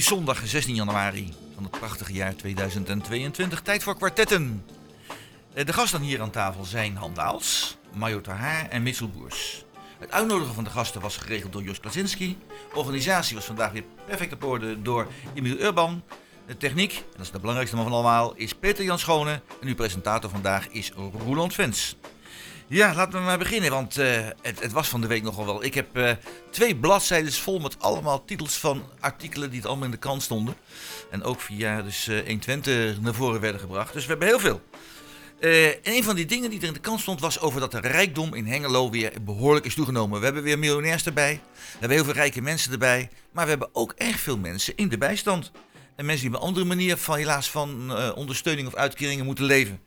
Zondag 16 januari van het prachtige jaar 2022. Tijd voor kwartetten. Eh, De gasten hier aan tafel zijn Han Daals, Majo Haar en Mitchell Boers. Het uitnodigen van de gasten was geregeld door Jos Klasinski. Organisatie was vandaag weer perfect op orde door Emiel Urban. De techniek, en dat is de belangrijkste man van allemaal, is Peter Jan Schone. En uw presentator vandaag is Roland Vens. Ja, laten we maar beginnen, want eh, het, het was van de week nogal wel. Ik heb eh, twee bladzijden vol met allemaal titels van artikelen die het allemaal in de krant stonden. En ook via dus eh 120 naar voren werden gebracht. Dus we hebben heel veel. Eh, en een van die dingen die er in de krant stond was over dat de rijkdom in Hengelo weer behoorlijk is toegenomen. We hebben weer miljonairs erbij, we hebben heel veel rijke mensen erbij, maar we hebben ook erg veel mensen in de bijstand. En mensen die op een andere manier van helaas van eh, ondersteuning of uitkeringen moeten leven.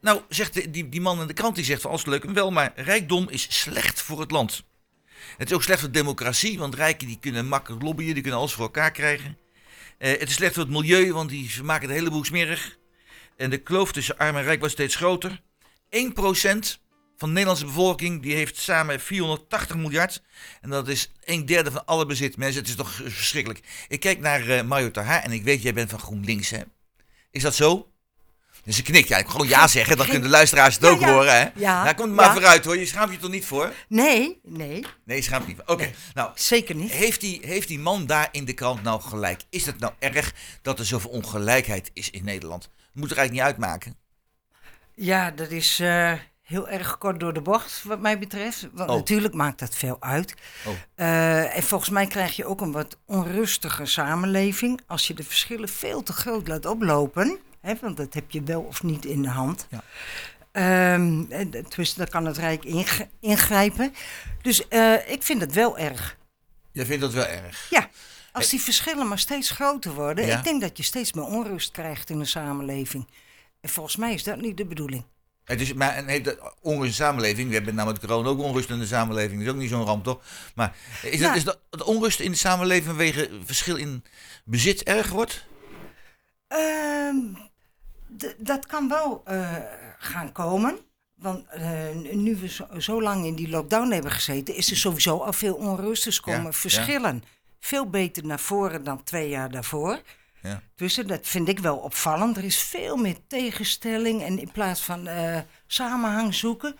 Nou, zegt die, die man in de krant, die zegt van alles leuk en wel, maar rijkdom is slecht voor het land. Het is ook slecht voor de democratie, want rijken die kunnen makkelijk lobbyen, die kunnen alles voor elkaar krijgen. Eh, het is slecht voor het milieu, want die ze maken het hele boel smerig. En de kloof tussen arm en rijk wordt steeds groter. 1% van de Nederlandse bevolking die heeft samen 480 miljard. En dat is een derde van alle bezit. Mensen, het is toch verschrikkelijk. Ik kijk naar eh Mario Taha en ik weet, jij bent van GroenLinks, hè? Is dat zo? Dus ze knikt. Ja, ik gewoon ja zeggen, dan kunnen de luisteraars het ook horen, hè? Ja, Nou, kom maar vooruit, hoor. Je schaamt je toch niet voor? Nee, nee, Nee, schaamt niet. Oké, Nee. nou, zeker niet. heeft die, heeft die man daar in de krant nou gelijk? Is het nou erg dat er zoveel ongelijkheid is in Nederland? Moet er eigenlijk niet uitmaken. Ja, dat is eh, heel erg kort door de bocht, wat mij betreft. Want Oh. natuurlijk maakt dat veel uit. Oh. Eh, en volgens mij krijg je ook een wat onrustige samenleving als je de verschillen veel te groot laat oplopen. Hè, want dat heb je wel of niet in de hand. Ja. Ehm, en tenminste, daar kan het Rijk ingrijpen. Dus eh, ik vind het wel erg. Jij vindt dat wel erg. Ja, als die verschillen maar steeds groter worden. Ja. Ik denk dat je steeds meer onrust krijgt in de samenleving. En volgens mij is dat niet de bedoeling. Het is, maar een hele onrust in de samenleving. We hebben namelijk corona ook onrust in de samenleving. Dat is ook niet zo'n ramp, toch? Maar is, dat, Ja. is dat het onrust in de samenleving vanwege verschil in bezit erg wordt? Ehm, d- dat kan wel eh, gaan komen. Want eh, nu we zo, zo lang in die lockdown hebben gezeten, is er sowieso al veel onrust. Dus komen Ja, verschillen veel beter naar voren dan twee jaar daarvoor. Ja. Dus eh, dat vind ik wel opvallend. Er is veel meer tegenstelling. En in plaats van samenhang zoeken,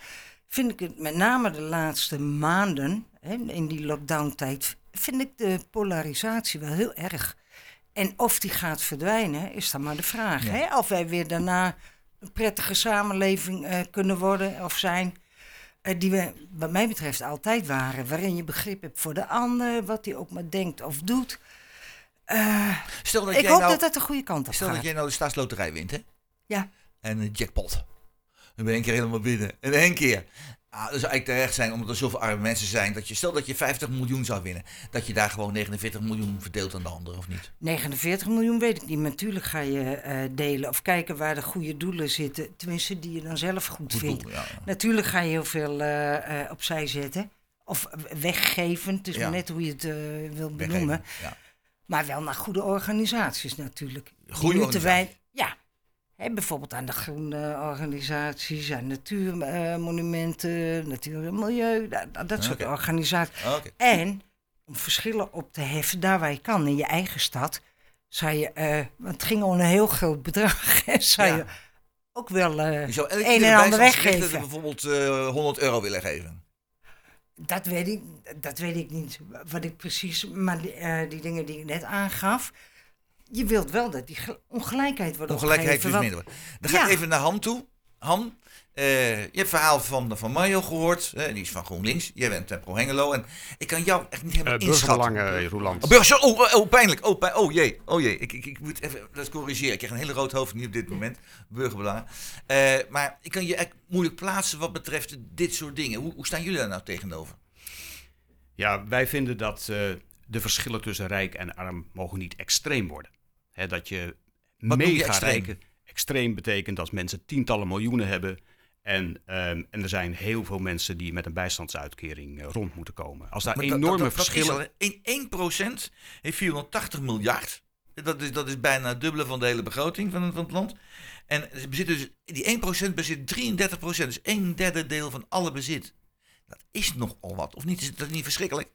vind ik het met name de laatste maanden, hè, in die lockdown-tijd, vind ik de polarisatie wel heel erg. En of die gaat verdwijnen, is dan maar de vraag. Ja. Hè? Of wij weer daarna een prettige samenleving eh, kunnen worden of zijn. eh, die we, wat mij betreft, altijd waren. Waarin je begrip hebt voor de ander, wat hij ook maar denkt of doet. Eh, Stel dat ik jij hoop nou, dat dat de goede kant op stel gaat. dat jij nou de staatsloterij wint, hè? Ja. En een jackpot. Dan ben je één keer helemaal binnen. En één keer. Ah, dat zou eigenlijk terecht zijn, omdat er zoveel arme mensen zijn. Dat je, stel dat je 50 miljoen zou winnen. Dat je daar gewoon 49 miljoen verdeelt aan de anderen, of niet? 49 miljoen weet ik niet. Maar natuurlijk ga je eh, delen of kijken waar de goede doelen zitten. Tenminste, die je dan zelf goed, Goed vindt. doel, ja. Natuurlijk ga je heel veel eh, eh, opzij zetten. Of weggeven. Het is Ja. maar net hoe je het wil Weggeven, benoemen. Ja. Maar wel naar goede organisaties natuurlijk. Goede organisaties. Bijvoorbeeld aan de groene organisaties, aan natuurmonumenten, natuur en milieu, dat, dat soort organisaties. Oké. En om verschillen op te heffen, daar waar je kan, in je eigen stad, zou je, want het ging om een heel groot bedrag, zou Ja. je ook wel eh, Je zou een en ander weggeven. bijvoorbeeld eh 100 euro willen geven. Dat weet ik, dat weet ik niet wat ik precies, maar die, die dingen die ik net aangaf. Je wilt wel dat die gel- ongelijkheid wordt Ongelijkheid dus minder. wordt. Dan ga ik even naar Han toe. Han, eh, je hebt het verhaal van, van Mario gehoord. hè, die is van GroenLinks. Jij bent uh, pro Hengelo. En ik kan jou echt niet helemaal Eh inschatten. burgerbelangen, eh, Roeland. Oh, burgers, oh, oh, oh, pijnlijk. Oh, pijn, oh jee. Oh jee. Ik, ik, ik moet even dat corrigeren. Ik krijg een hele rood hoofd nu op dit moment. Burgerbelangen. Eh, maar ik kan je echt moeilijk plaatsen wat betreft dit soort dingen. Hoe, hoe staan jullie daar nou tegenover? Ja, wij vinden dat eh, de verschillen tussen rijk en arm mogen niet extreem worden. Hè, dat je Wat mega extreem? betekent dat mensen tientallen miljoenen hebben... En, ehm, en er zijn heel veel mensen die met een bijstandsuitkering eh, rond moeten komen. Als daar Maar enorme dat, dat, dat verschillen... al, 1, 1% heeft 480 miljard. Dat is, dat is bijna het dubbele van de hele begroting van, het- van het land. En ze bezitten dus, die 1% bezit 33%. Dus een derde deel van alle bezit. Dat is nogal wat. Of niet? Is dat niet verschrikkelijk?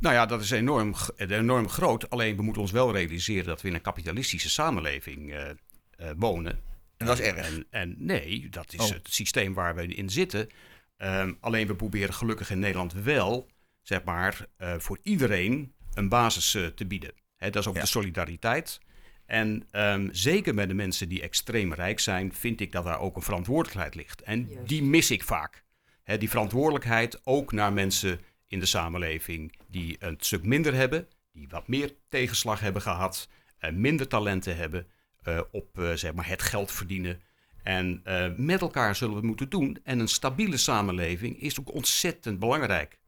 Nou ja, dat is enorm, g- enorm groot. Alleen we moeten ons wel realiseren dat we in een kapitalistische samenleving eh, eh, wonen. En dat is erg. En, en nee, dat is Oh. het systeem waar we in zitten. Ehm, alleen we proberen gelukkig in Nederland wel, zeg maar, eh, voor iedereen een basis eh, te bieden. Hè, dat is ook Ja. de solidariteit. En ehm, zeker bij de mensen die extreem rijk zijn, vind ik dat daar ook een verantwoordelijkheid ligt. En Juist. die mis ik vaak. Hè, die verantwoordelijkheid ook naar mensen in de samenleving die een stuk minder hebben, die wat meer tegenslag hebben gehad, eh, minder talenten hebben eh, op eh, zeg maar het geld verdienen. En eh, met elkaar zullen we het moeten doen. En een stabiele samenleving is ook ontzettend belangrijk.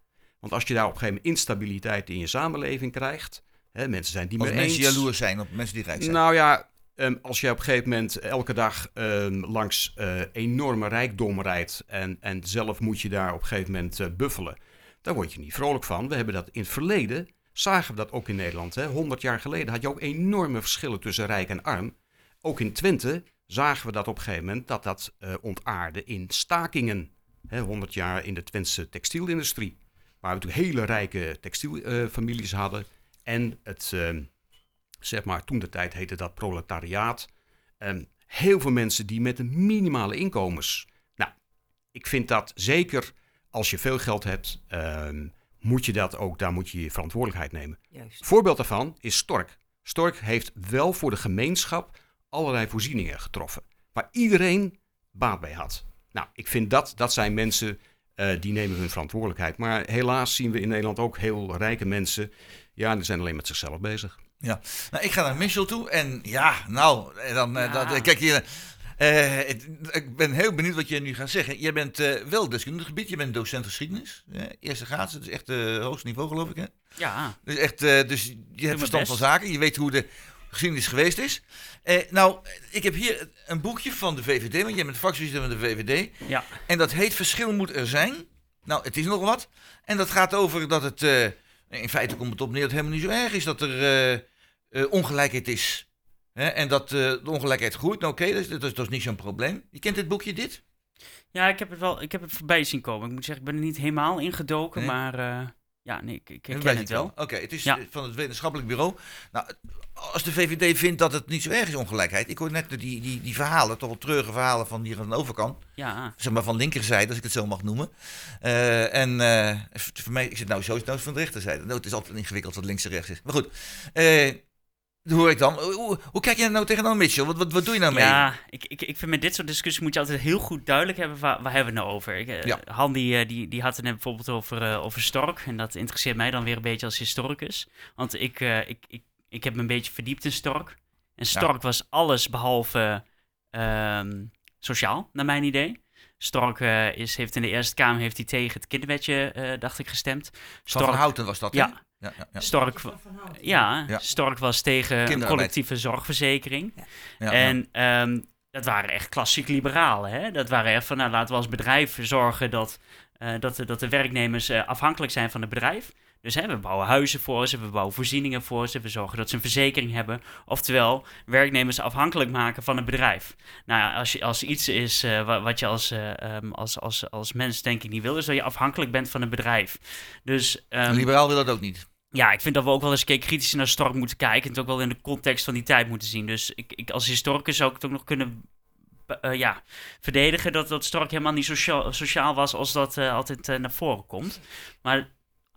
Want als je daar op een gegeven moment instabiliteit in je samenleving krijgt, hè, mensen zijn die meer mensen eens. jaloers zijn op mensen die rijk zijn. Nou ja, ehm, als je op een gegeven moment elke dag ehm, langs eh, enorme rijkdom rijdt en, en zelf moet je daar op een gegeven moment buffelen, dan word je niet vrolijk van. We hebben dat in het verleden, zagen we dat ook in Nederland. Hè. 100 jaar geleden had je ook enorme verschillen tussen rijk en arm. Ook in Twente zagen we dat op een gegeven moment dat dat eh, ontaarde in stakingen. Hè, 100 jaar in de Twentse textielindustrie. Waar we natuurlijk hele rijke textielfamilies hadden. En het, ehm, zeg maar, toen de tijd heette dat proletariaat. Ehm, heel veel mensen die met een minimale inkomens. Nou, ik vind dat zeker als je veel geld hebt, ehm, moet je dat ook, daar moet je je verantwoordelijkheid nemen. Juist. Voorbeeld daarvan is Stork. Stork heeft wel voor de gemeenschap allerlei voorzieningen getroffen. Waar iedereen baat bij had. Nou, ik vind dat, dat zijn mensen eh, die nemen hun verantwoordelijkheid. Maar helaas zien we in Nederland ook heel rijke mensen. Ja, die zijn alleen met zichzelf bezig. Ja. Nou, ik ga naar Michel toe en ja, nou, dan, eh, Ja. dat, eh, kijk hier. Eh, ik ben heel benieuwd wat je nu gaat zeggen. Je bent eh, wel deskundig gebied, je bent docent geschiedenis. eh, eerste graad, dat is echt het hoogste niveau geloof ik hè? Ja, Dus, echt, eh, dus je hebt verstand van zaken, je weet hoe de geschiedenis geweest is. Eh, nou, ik heb hier een boekje van de VVD, want jij bent fractievoorzitter van de VVD. ja. En dat heet Verschil moet er zijn. Nou, het is nog wat. En dat gaat over dat het. eh, in feite komt het op neer dat het helemaal niet zo erg is dat er eh, eh, ongelijkheid is. Hè? En dat eh, de ongelijkheid groeit. Nou, oké, dat, is- dat, is, dat is niet zo'n probleem. Je kent dit boekje, dit? ja ik, heb het wel, ik heb het voorbij zien komen. Ik moet zeggen, ik ben er niet helemaal ingedoken, Nee? maar eh, ja, nee, ik, ik ken het wel. Oké, het is Ja. van het wetenschappelijk bureau. Nou, als de VVD vindt dat het niet zo erg is, ongelijkheid. Ik hoor net die, die, die verhalen, toch wel treurige verhalen van hier aan de overkant. Ja, zeg maar van linkerzijde, als ik het zo mag noemen. Eh, en voor mij, ik zit nou zo, nou van de rechterzijde. Nou, het is altijd ingewikkeld wat links en rechts is. Maar goed, dat hoor ik dan. Hoe, hoe, kijk je nou tegen dan Mitchell? Wat, wat, wat doe je nou mee? ja ik, ik, ik vind met dit soort discussies moet je altijd heel goed duidelijk hebben waar, waar hebben we het nou over. Ik, eh, Ja. Han die, eh, die, die had het net bijvoorbeeld over, eh, over Stork. En dat interesseert mij dan weer een beetje als historicus. Want ik, ik, ik, ik heb me een beetje verdiept in Stork. En Stork was alles behalve ehm, sociaal, naar mijn idee. Stork is, heeft in de Eerste Kamer heeft hij tegen het kinderwetje, dacht ik, gestemd. Van Van Houten was dat, hè? Ja, Ja, ja, ja. Stork, ja, Ja. Stork was tegen collectieve zorgverzekering. En ehm, dat waren echt klassiek liberalen. Hè? Dat waren echt van, nou laten we als bedrijf zorgen dat, eh, dat, de, dat de werknemers eh, afhankelijk zijn van het bedrijf. Dus hè, we bouwen huizen voor ze, we bouwen voorzieningen voor ze, we zorgen dat ze een verzekering hebben. Oftewel, werknemers afhankelijk maken van het bedrijf. Nou ja, als, je, als iets is eh, wa- wat je als, eh, ehm, als, als, als mens denk ik niet wil, is dat je afhankelijk bent van het bedrijf. Dus ehm, Een liberaal wil dat ook niet. Ja, ik vind dat we ook wel eens een keer kritisch naar Stork moeten kijken. En het ook wel in de context van die tijd moeten zien. Dus ik, ik als historicus zou ik het ook nog kunnen eh, ja, verdedigen dat, dat Stork helemaal niet sociaal, sociaal was als dat eh, altijd eh, naar voren komt. Maar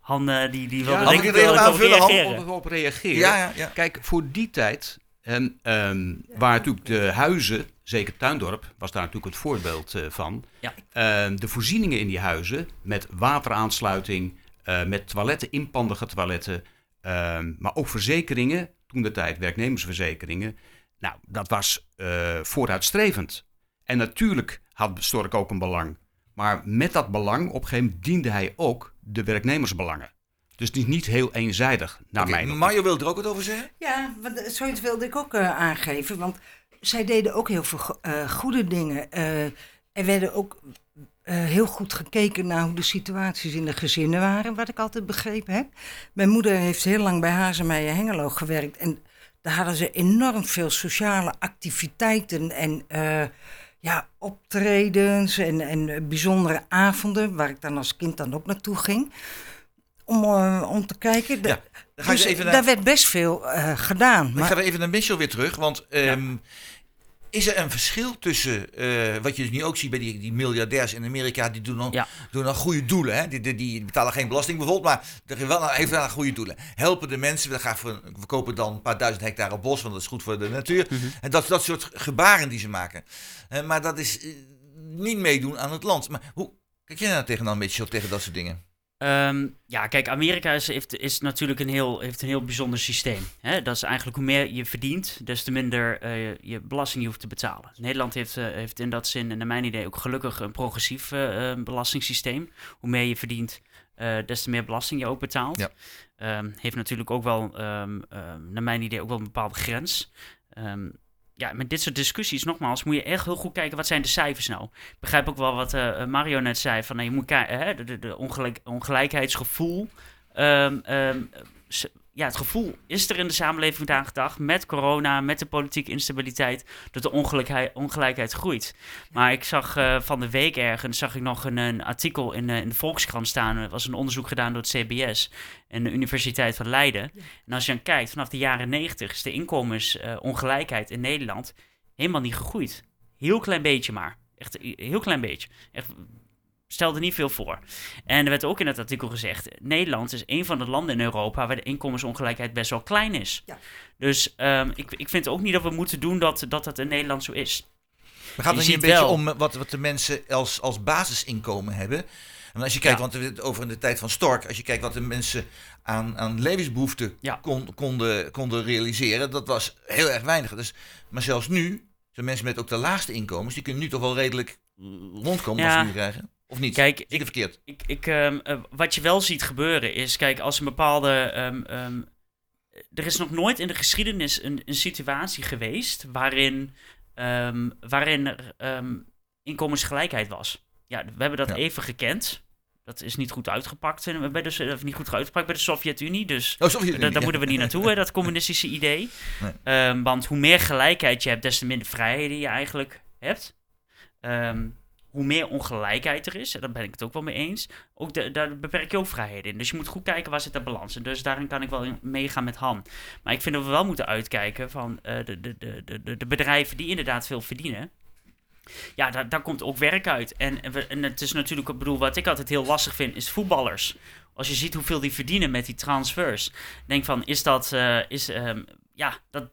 Han, eh, die, die wilde Ja, denk ik ik er op Han? reageren. Op, reageren. Ja, ja, ja. Kijk, voor die tijd, en, ehm, waar natuurlijk de huizen, zeker Tuindorp, was daar natuurlijk het voorbeeld eh, van. Ja. Ehm, de voorzieningen in die huizen, met wateraansluiting, eh, met toiletten, inpandige toiletten, ehm, maar ook verzekeringen, toen de tijd werknemersverzekeringen. Nou, dat was eh, vooruitstrevend. En natuurlijk had Stork ook een belang. Maar met dat belang, op een gegeven moment diende hij ook de werknemersbelangen. Dus het is niet heel eenzijdig, naar Oké, mijn. Mario wil er ook wat over zeggen? Ja, want eh, zoiets wilde ik ook aangeven. Want zij deden ook heel veel go- eh, goede dingen. Eh, er werden ook heel goed gekeken naar hoe de situaties in de gezinnen waren, wat ik altijd begrepen heb. Mijn moeder heeft heel lang bij Hazemeijer Hengelo gewerkt. En daar hadden ze enorm veel sociale activiteiten en eh, ja, optredens en, en eh, bijzondere avonden, waar ik dan als kind dan ook naartoe ging. om, eh, om te kijken. Ja, dan ga ik dus even naar- Daar werd best veel eh, gedaan. Maar ik ga even naar Mitchell weer terug, want ehm, is er een verschil tussen eh, wat je dus nu ook ziet bij die, die miljardairs in Amerika, die doen dan, Ja. doen dan goede doelen. Hè? Die, die, die betalen geen belasting bijvoorbeeld, maar er wel, heeft wel goede doelen. Helpen de mensen, we, gaan voor, we kopen dan een paar duizend hectare bos, want dat is goed voor de natuur. Mhm. En dat, dat soort gebaren die ze maken. Eh, maar dat is eh, niet meedoen aan het land. Maar hoe kijk jij nou tegen dan Mitchell, tegen dat soort dingen? Ehm, ja, kijk, Amerika is, heeft, is natuurlijk een heel, heeft een heel bijzonder systeem. Hè? Dat is eigenlijk hoe meer je verdient, des te minder eh, je belasting je hoeft te betalen. Nederland heeft, eh, heeft in dat zin, en naar mijn idee, ook gelukkig een progressief eh, belastingssysteem. Hoe meer je verdient, des te meer belasting je ook betaalt. Ja. Ehm, heeft natuurlijk ook wel, ehm, naar mijn idee, ook wel een bepaalde grens. Ehm, ja, met dit soort discussies, nogmaals, moet je echt heel goed kijken, wat zijn de cijfers nou? Ik begrijp ook wel wat eh, Mario net zei, van nou, je moet kijken, de, ongelijk, ongelijkheidsgevoel. S- ja, het gevoel is er in de samenleving vandaag dag, met corona, met de politieke instabiliteit, dat de ongelijkheid, ongelijkheid groeit. Maar ik zag eh, van de week ergens, zag ik nog een, een artikel in, eh, in de Volkskrant staan, er was een onderzoek gedaan door het CBS en de Universiteit van Leiden. En als je dan kijkt, vanaf de jaren 90 is de inkomensongelijkheid in Nederland helemaal niet gegroeid. Heel klein beetje maar. Echt heel klein beetje. Echt, stelde niet veel voor. En er werd ook in het artikel gezegd: Nederland is een van de landen in Europa waar de inkomensongelijkheid best wel klein is. Ja. Dus ehm, ik, ik vind ook niet dat we moeten doen dat dat, dat in Nederland zo is. Maar gaat het niet een beetje wel- om wat, wat de mensen als, als basisinkomen hebben? En als je kijkt, Ja. want we hebben het over in de tijd van Stork, als je kijkt wat de mensen aan, aan levensbehoeften Ja. kon, konden, konden realiseren, dat was heel erg weinig. Dus, maar zelfs nu, zijn mensen met ook de laagste inkomens, die kunnen nu toch wel redelijk rondkomen als ze nu krijgen. Of niet? Kijk, ik het verkeerd? Ik, ik, ehm, eh, wat je wel ziet gebeuren is, kijk, als een bepaalde. ehm, ehm, er is nog nooit in de geschiedenis een, een situatie geweest waarin, waarin er inkomensgelijkheid was. Ja, we hebben dat Ja. even gekend. Dat is niet goed uitgepakt, in- bij de, of niet goed uitgepakt bij de Sovjet-Unie. Dus Oh, sorry. daar, moeten we niet naartoe, hè, dat communistische idee. Nee. Want hoe meer gelijkheid je hebt, des te minder vrijheden je eigenlijk hebt. Ehm, hoe meer ongelijkheid er is, en daar ben ik het ook wel mee eens, ook daar beperk je ook vrijheden in. Dus je moet goed kijken waar zit de balans. En dus daarin kan ik wel meegaan met Han. Maar ik vind dat we wel moeten uitkijken van eh, de, de, de, de, bedrijven die inderdaad veel verdienen. Ja, daar, daar komt ook werk uit. En het is natuurlijk, ik bedoel, wat ik altijd heel lastig vind, is voetballers. Als je ziet hoeveel die verdienen met die transfers. Denk van, is dat, eh, is, ehm, ja, dat,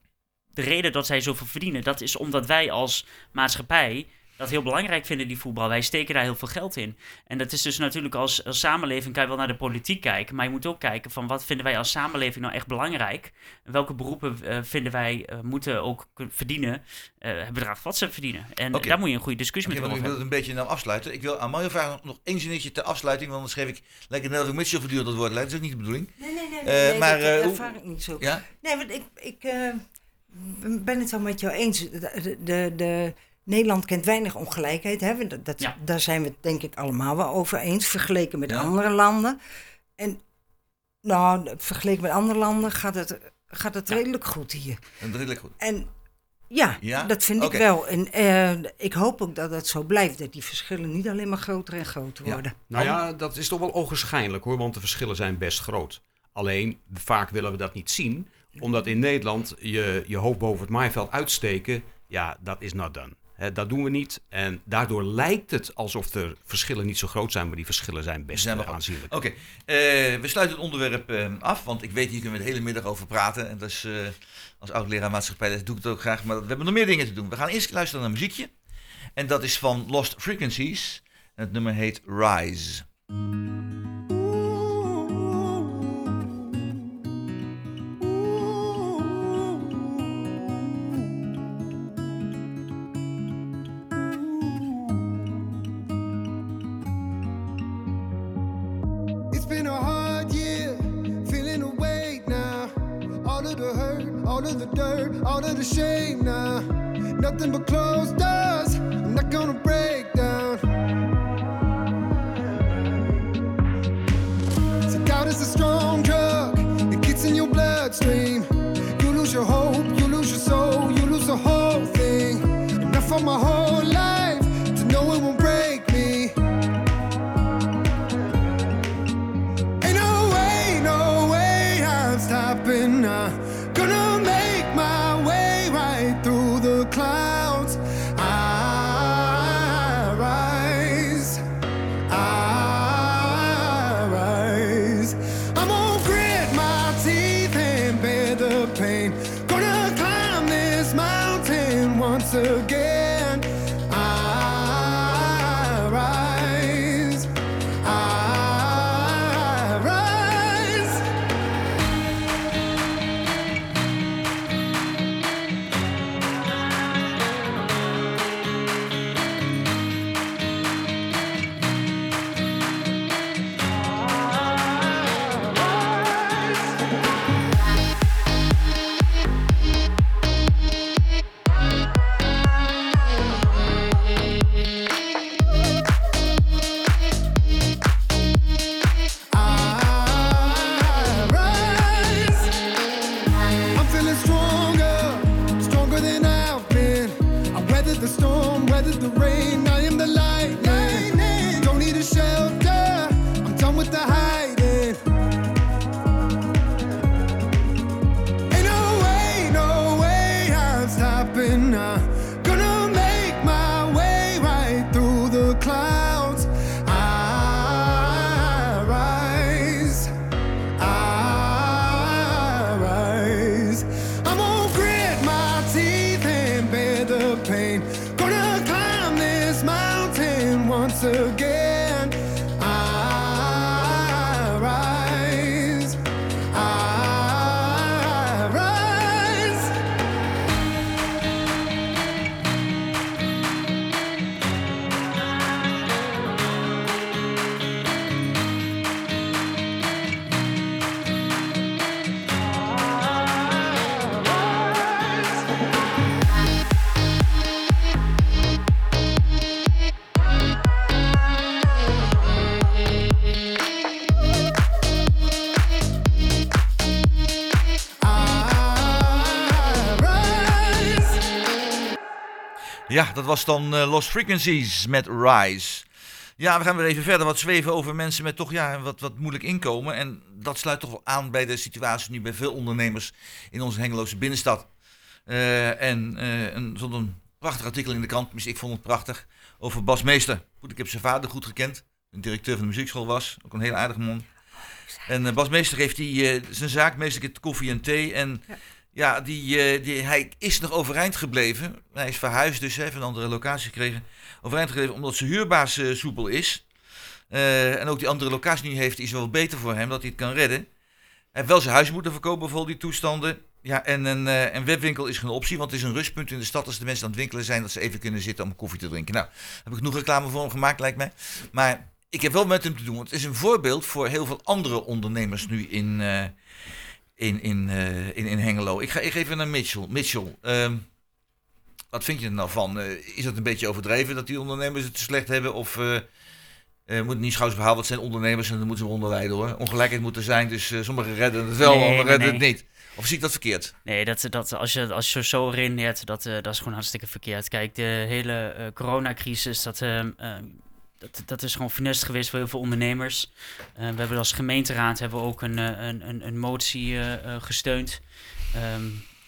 de reden dat zij zoveel verdienen, dat is omdat wij als maatschappij dat heel belangrijk vinden, die voetbal. Wij steken daar heel veel geld in. En dat is dus natuurlijk als, als samenleving, kan je wel naar de politiek kijken, maar je moet ook kijken van wat vinden wij als samenleving nou echt belangrijk? En welke beroepen eh, vinden wij eh, moeten ook verdienen, eh het bedrag wat ze verdienen. En Oké. daar moet je een goede discussie Oké, met want ik wil hebben. het een beetje nou afsluiten. Ik wil aan Mario vragen nog één zinnetje ter afsluiting, want dan schreef ik lekker net of Mitchell voortdurend dat woord leidt. Dat is ook niet de bedoeling. Nee, nee, nee, Eh, nee, nee, maar, dat eh, hoe- ervaar ik niet zo. Ja? Nee, want ik, ik eh, ben het wel met jou eens. De, de, de- Nederland kent weinig ongelijkheid. Hè? Dat, dat- Ja. Daar zijn we het denk ik allemaal wel over eens, vergeleken met Ja. andere landen. En nou, vergeleken met andere landen gaat het, gaat het Ja. redelijk goed hier. Is redelijk goed. En ja, Ja? dat vind ik wel. En eh, ik hoop ook dat dat zo blijft, dat die verschillen niet alleen maar groter en groter Ja. worden. Nou ja, dat is toch wel ogenschijnlijk hoor, want de verschillen zijn best groot. Alleen, vaak willen we dat niet zien, omdat in Nederland je, je hoofd boven het maaiveld uitsteken, ja, dat is not done. Hè, dat doen we niet. En daardoor lijkt het alsof de verschillen niet zo groot zijn, maar die verschillen zijn best Zijn wel eh, aanzienlijk. Oké, eh, we sluiten het onderwerp eh, af, want ik weet hier kunnen we de hele middag over praten. En dat is, eh, als oud-leraar maatschappij doe ik het ook graag, maar we hebben nog meer dingen te doen. We gaan eerst luisteren naar een muziekje. En dat is van Lost Frequencies. En het nummer heet Rise. The dirt, all of the shame now. Nothing but closed doors, I'm not gonna break the rain. I am the lightning. Don't need a shelter. I'm done with the high. Ja, dat was dan eh, Lost Frequencies met Rise. Ja, we gaan weer even verder wat zweven over mensen met toch ja, wat, wat moeilijk inkomen. En dat sluit toch wel aan bij de situatie nu bij veel ondernemers in onze Hengeloze binnenstad. Eh, en eh een, een prachtig artikel in de krant, ik vond het prachtig, over Bas Meester. Goed, ik heb zijn vader goed gekend, een directeur van de muziekschool was, ook een heel aardige man. En eh, Bas Meester heeft die, zijn zaak, meestal koffie en thee. En ja, die, eh, die, hij is nog overeind gebleven. Hij is verhuisd dus, heeft een andere locatie gekregen. Overeind gebleven omdat zijn huurbaas eh, soepel is. Eh, en ook die andere locatie hij heeft is wel beter voor hem, dat hij het kan redden. Hij heeft wel zijn huis moeten verkopen voor die toestanden. Ja, en een, webwinkel is geen optie, want het is een rustpunt in de stad als de mensen aan het winkelen zijn, dat ze even kunnen zitten om koffie te drinken. Nou, heb ik genoeg reclame voor hem gemaakt, lijkt mij. Maar ik heb wel met hem te doen, want het is een voorbeeld voor heel veel andere ondernemers nu in, in, in, eh, in, in Hengelo. Ik ga even naar Mitchell. Mitchell, ehm, wat vind je er nou van? Eh, is het een beetje overdreven dat die ondernemers het slecht hebben? Of eh moet het niet schouwsbehaald, het zijn ondernemers en dan moeten ze onderwijden hoor. Ongelijkheid moet er zijn, dus sommigen redden het wel, Nee, anderen nee, redden nee. het niet. Of zie ik dat verkeerd? Nee, dat, dat, als, je, als je zo redeneert, dat, dat is gewoon hartstikke verkeerd. Kijk, de hele coronacrisis, dat, ehm, ehm, dat, dat is gewoon funest geweest voor heel veel ondernemers. Eh, we hebben als gemeenteraad hebben we ook een, eh, een, een, een motie eh, gesteund. ehm,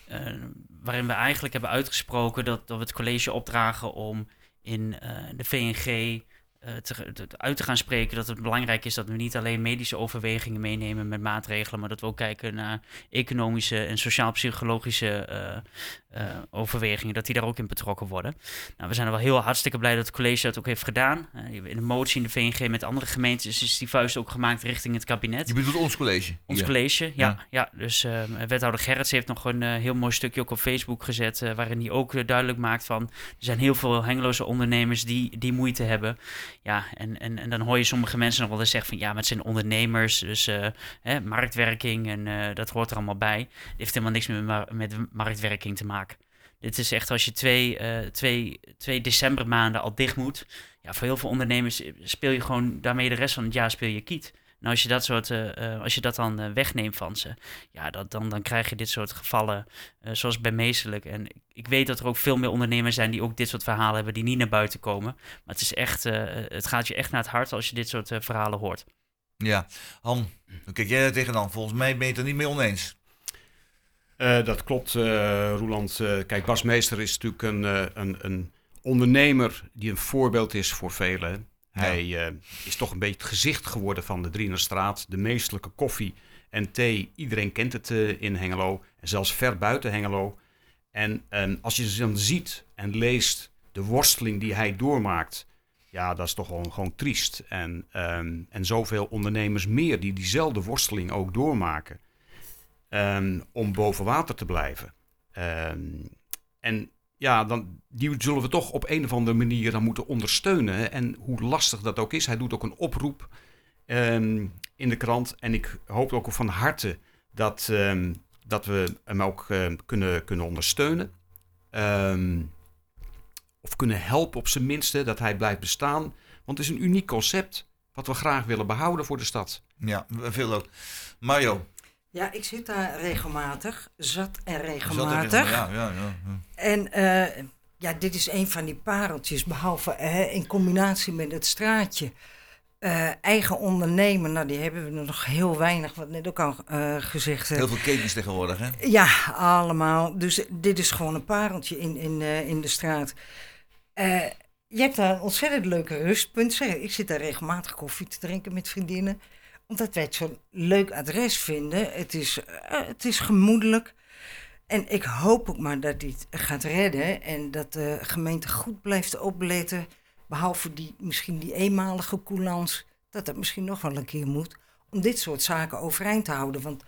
eh, waarin we eigenlijk hebben uitgesproken dat, dat we het college opdragen om in de VNG te, te- uit te gaan spreken dat het belangrijk is dat we niet alleen medische overwegingen meenemen met maatregelen, maar dat we ook kijken naar economische en sociaal-psychologische eh, eh, overwegingen, dat die daar ook in betrokken worden. Nou, we zijn er wel heel hartstikke blij dat het college dat ook heeft gedaan. Eh, in de motie in de VNG met andere gemeentes is die vuist ook gemaakt richting het kabinet. Je bedoelt ons college? Ons Ja. college, ja. Ja. ja. dus eh, wethouder Gerrits heeft nog een eh, heel mooi stukje ook op Facebook gezet... eh, waarin hij ook eh, duidelijk maakt van... er zijn heel veel hengeloze ondernemers die, die moeite hebben. Ja, en, en, en dan hoor je sommige mensen nog wel eens zeggen van... ja, maar het zijn ondernemers, dus eh, hè, marktwerking en eh, dat hoort er allemaal bij. Het heeft helemaal niks meer met, met marktwerking te maken. Dit is echt als je twee, eh, twee, twee decembermaanden al dicht moet... ja, voor heel veel ondernemers speel je gewoon daarmee de rest van het jaar speel je kiet. Nou, als je dat, soort, eh, eh, als je dat dan eh, wegneemt van ze, ja, dat, dan, dan krijg je dit soort gevallen, eh, zoals bij Meestelijk. En ik, ik weet dat er ook veel meer ondernemers zijn die ook dit soort verhalen hebben, die niet naar buiten komen. Maar het, is echt, eh, het gaat je echt naar het hart als je dit soort eh, verhalen hoort. Ja. Han, hoe kijk jij daar tegenaan? Volgens mij ben je het er niet mee oneens. Eh, dat klopt, eh Roeland. Eh, kijk, Bas Meester is natuurlijk een, eh, een, een ondernemer die een voorbeeld is voor velen. Hij eh, is toch een beetje het gezicht geworden van de Drienerstraat. De meestelijke koffie en thee. Iedereen kent het eh, in Hengelo. En zelfs ver buiten Hengelo. En ehm, als je dan ziet en leest de worsteling die hij doormaakt. Ja, dat is toch gewoon, triest. En, ehm, en zoveel ondernemers meer die diezelfde worsteling ook doormaken. ehm, om boven water te blijven. En ja, dan, die zullen we toch op een of andere manier dan moeten ondersteunen. En hoe lastig dat ook is. Hij doet ook een oproep ehm, in de krant. En ik hoop ook van harte dat, ehm, dat we hem ook ehm, kunnen, kunnen ondersteunen. Of kunnen helpen op zijn minste dat hij blijft bestaan. Want het is een uniek concept wat we graag willen behouden voor de stad. Ja, veel ook. Mario. Ja, ik zit daar regelmatig, zat en regelmatig. Ja, ja, ja. En eh, ja, dit is een van die pareltjes, behalve eh, in combinatie met het straatje. Eh, eigen ondernemen, nou die hebben we nog heel weinig, wat net ook al eh, gezegd. Heel veel ketens tegenwoordig, hè? ja, allemaal. Dus dit is gewoon een pareltje in, in, in de straat. Je hebt daar een ontzettend leuke rustpunt. Zeg, ik zit daar regelmatig koffie te drinken met vriendinnen. Omdat wij het zo'n leuk adres vinden. Het is, eh, het is gemoedelijk. En ik hoop ook maar dat dit gaat redden. En dat de gemeente goed blijft opletten. Behalve die, misschien die eenmalige coulance. Dat dat misschien nog wel een keer moet. Om dit soort zaken overeind te houden. Want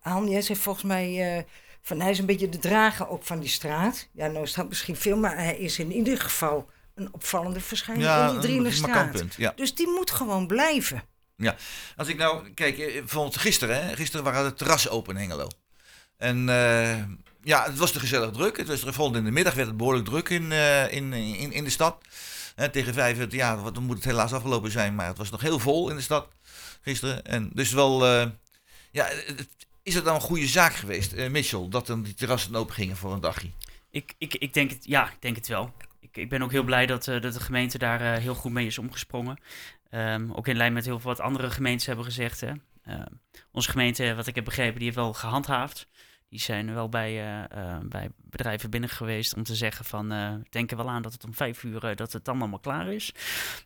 Han, jij zegt volgens mij... eh, van hij is een beetje de drager ook van die straat. Ja, nou is dat misschien veel, maar hij is in ieder geval een opvallende verschijning Ja, in die markant punt. Ja. Dus die moet gewoon blijven. Als ik nou, kijk, eh, bijvoorbeeld gisteren, hè? gisteren waren de terrassen open in Hengelo. En eh, ja, het was te gezellig druk. Het was er volgende in de middag werd het behoorlijk druk in, eh, in, in, in de stad. Tegen vijf, uur, ja, wat- moet het helaas afgelopen zijn, maar het was nog heel vol in de stad gisteren. En dus wel, ja, het- is het dan een goede zaak geweest, Mitchell, dat dan die terrassen open gingen voor een dagje? Ik, ik, ik denk het, ja, ik denk het wel. ik, ben ook heel blij dat, dat de gemeente daar heel goed mee is omgesprongen. Ehm, ook in lijn met heel veel wat andere gemeentes hebben gezegd. Hè. Ehm, onze gemeente, wat ik heb begrepen, die heeft wel gehandhaafd. Die zijn wel bij, eh, eh, bij bedrijven binnen geweest om te zeggen van... eh denk er wel aan dat het om vijf uur dat het dan allemaal klaar is.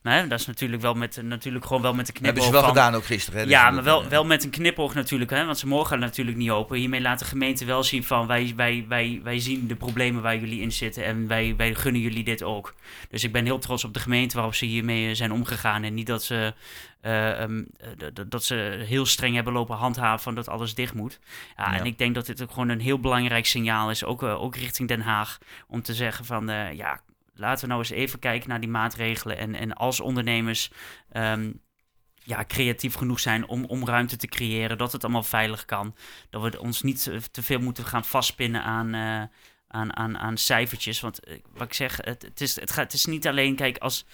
Maar hè, dat is natuurlijk, wel met, natuurlijk gewoon wel met een Hebben knipoog ze wel van... gedaan ook gisteren. Hè? Dus Ja, maar wel, wel met een knipoog natuurlijk, hè, want ze mogen natuurlijk niet open. Hiermee laat de gemeente wel zien van wij, wij, wij, wij zien de problemen waar jullie in zitten en wij, wij gunnen jullie dit ook. Dus ik ben heel trots op de gemeente waarop ze hiermee zijn omgegaan en niet dat ze, eh, ehm, eh, dat ze heel streng hebben lopen handhaven van dat alles dicht moet. Ja, Ja. En ik denk dat dit ook gewoon een heel belangrijk signaal is, ook, eh, ook richting Den Haag, om te zeggen van ja, laten we nou eens even kijken naar die maatregelen en, en als ondernemers... ehm, ja, creatief genoeg zijn om, om ruimte te creëren, dat het allemaal veilig kan. Dat we ons niet te- veel moeten gaan vastpinnen aan, aan, aan, aan cijfertjes. Want wat ik zeg, het, het, is, het, gaat, het is niet alleen, kijk, als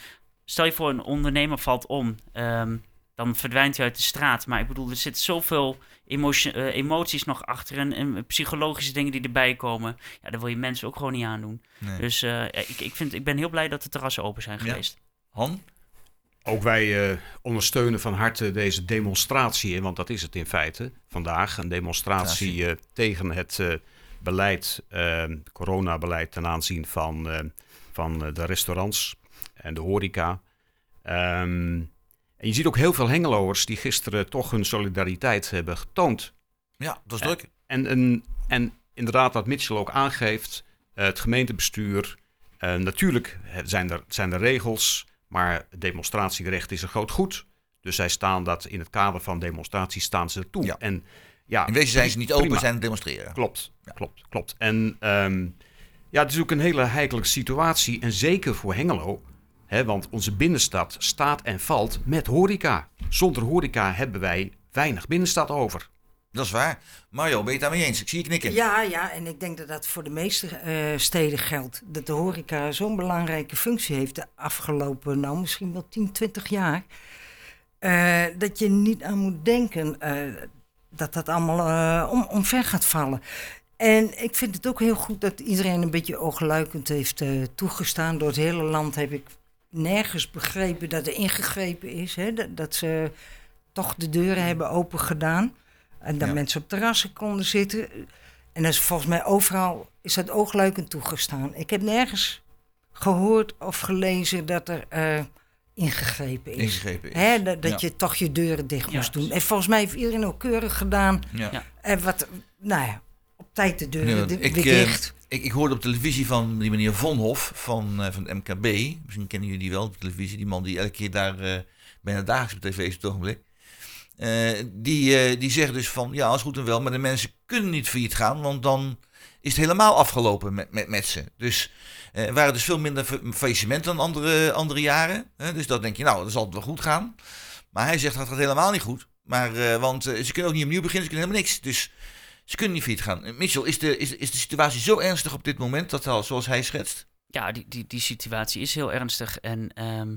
stel je voor een ondernemer valt om, ehm, dan verdwijnt hij uit de straat. Maar ik bedoel, er zitten zoveel eh, emoties nog achter en, en psychologische dingen die erbij komen. Ja, daar wil je mensen ook gewoon niet aandoen. nee. Dus eh, ik, ik, vind, ik ben heel blij dat de terrassen open zijn Ja. geweest. Han? Ook wij eh, ondersteunen van harte deze demonstratie, hè, want dat is het in feite vandaag. Een demonstratie eh, tegen het eh, beleid, eh, coronabeleid ten aanzien van, eh, van de restaurants en de horeca. Ehm, en je ziet ook heel veel Hengeloers die gisteren toch hun solidariteit hebben getoond. Ja, dat is druk. En, en, en inderdaad, wat Mitchell ook aangeeft, eh, het gemeentebestuur. eh, natuurlijk zijn er, zijn er regels, maar demonstratierecht is een groot goed. Dus zij staan dat in het kader van demonstratie staan ze toe. Ja. En, ja, In wezen zijn ze niet open, zijn aan het demonstreren. Klopt, klopt, klopt. En ehm, ja, het is ook een hele heikele situatie. En zeker voor Hengelo. Want onze binnenstad staat en valt met horeca. Zonder horeca hebben wij weinig binnenstad over. Dat is waar. Mario, ben je het daarmee eens? Ik zie je knikken. Ja, ja, en ik denk dat dat voor de meeste eh, steden geldt. Dat de horeca zo'n belangrijke functie heeft de afgelopen, nou misschien wel 10, 20 jaar. eh, dat je niet aan moet denken eh, dat dat allemaal eh, om, omver gaat vallen. En ik vind het ook heel goed dat iedereen een beetje oogluikend heeft eh, toegestaan. Door het hele land heb ik nergens begrepen dat er ingegrepen is. Hè? Dat, dat ze toch de deuren hebben open gedaan. En dat Ja. mensen op terrassen konden zitten. En dat is volgens mij overal is dat oogluikend toegestaan. Ik heb nergens gehoord of gelezen dat er eh, ingegrepen is. Ingegrepen is. Hè, dat dat Ja. je toch je deuren dicht Ja. moest doen. En volgens mij heeft iedereen ook keurig gedaan. Ja. Ja. En wat, nou ja, op tijd de deuren ik, weer eh, dicht. Ik, ik hoorde op televisie van die meneer Vonhof van, eh, van het MKB. Misschien kennen jullie die wel op televisie. Die man die elke keer daar eh, bijna dagelijks op tv is op het ogenblik. Eh, die, die zegt dus van, ja, is goed en wel, maar de mensen kunnen niet failliet gaan, want dan is het helemaal afgelopen met, met, met ze. Dus er waren dus veel minder fa- faillissementen dan andere, andere jaren. Dus dan denk je, nou, dan zal het wel goed gaan. Maar hij zegt, dat gaat helemaal niet goed. Maar, want ze kunnen ook niet opnieuw beginnen, ze kunnen helemaal niks. Dus ze kunnen niet failliet gaan. Eh, Mitchell, is de, is, is de situatie zo ernstig op dit moment, dat al, zoals hij schetst? Ja, die, die, die situatie is heel ernstig. En ehm,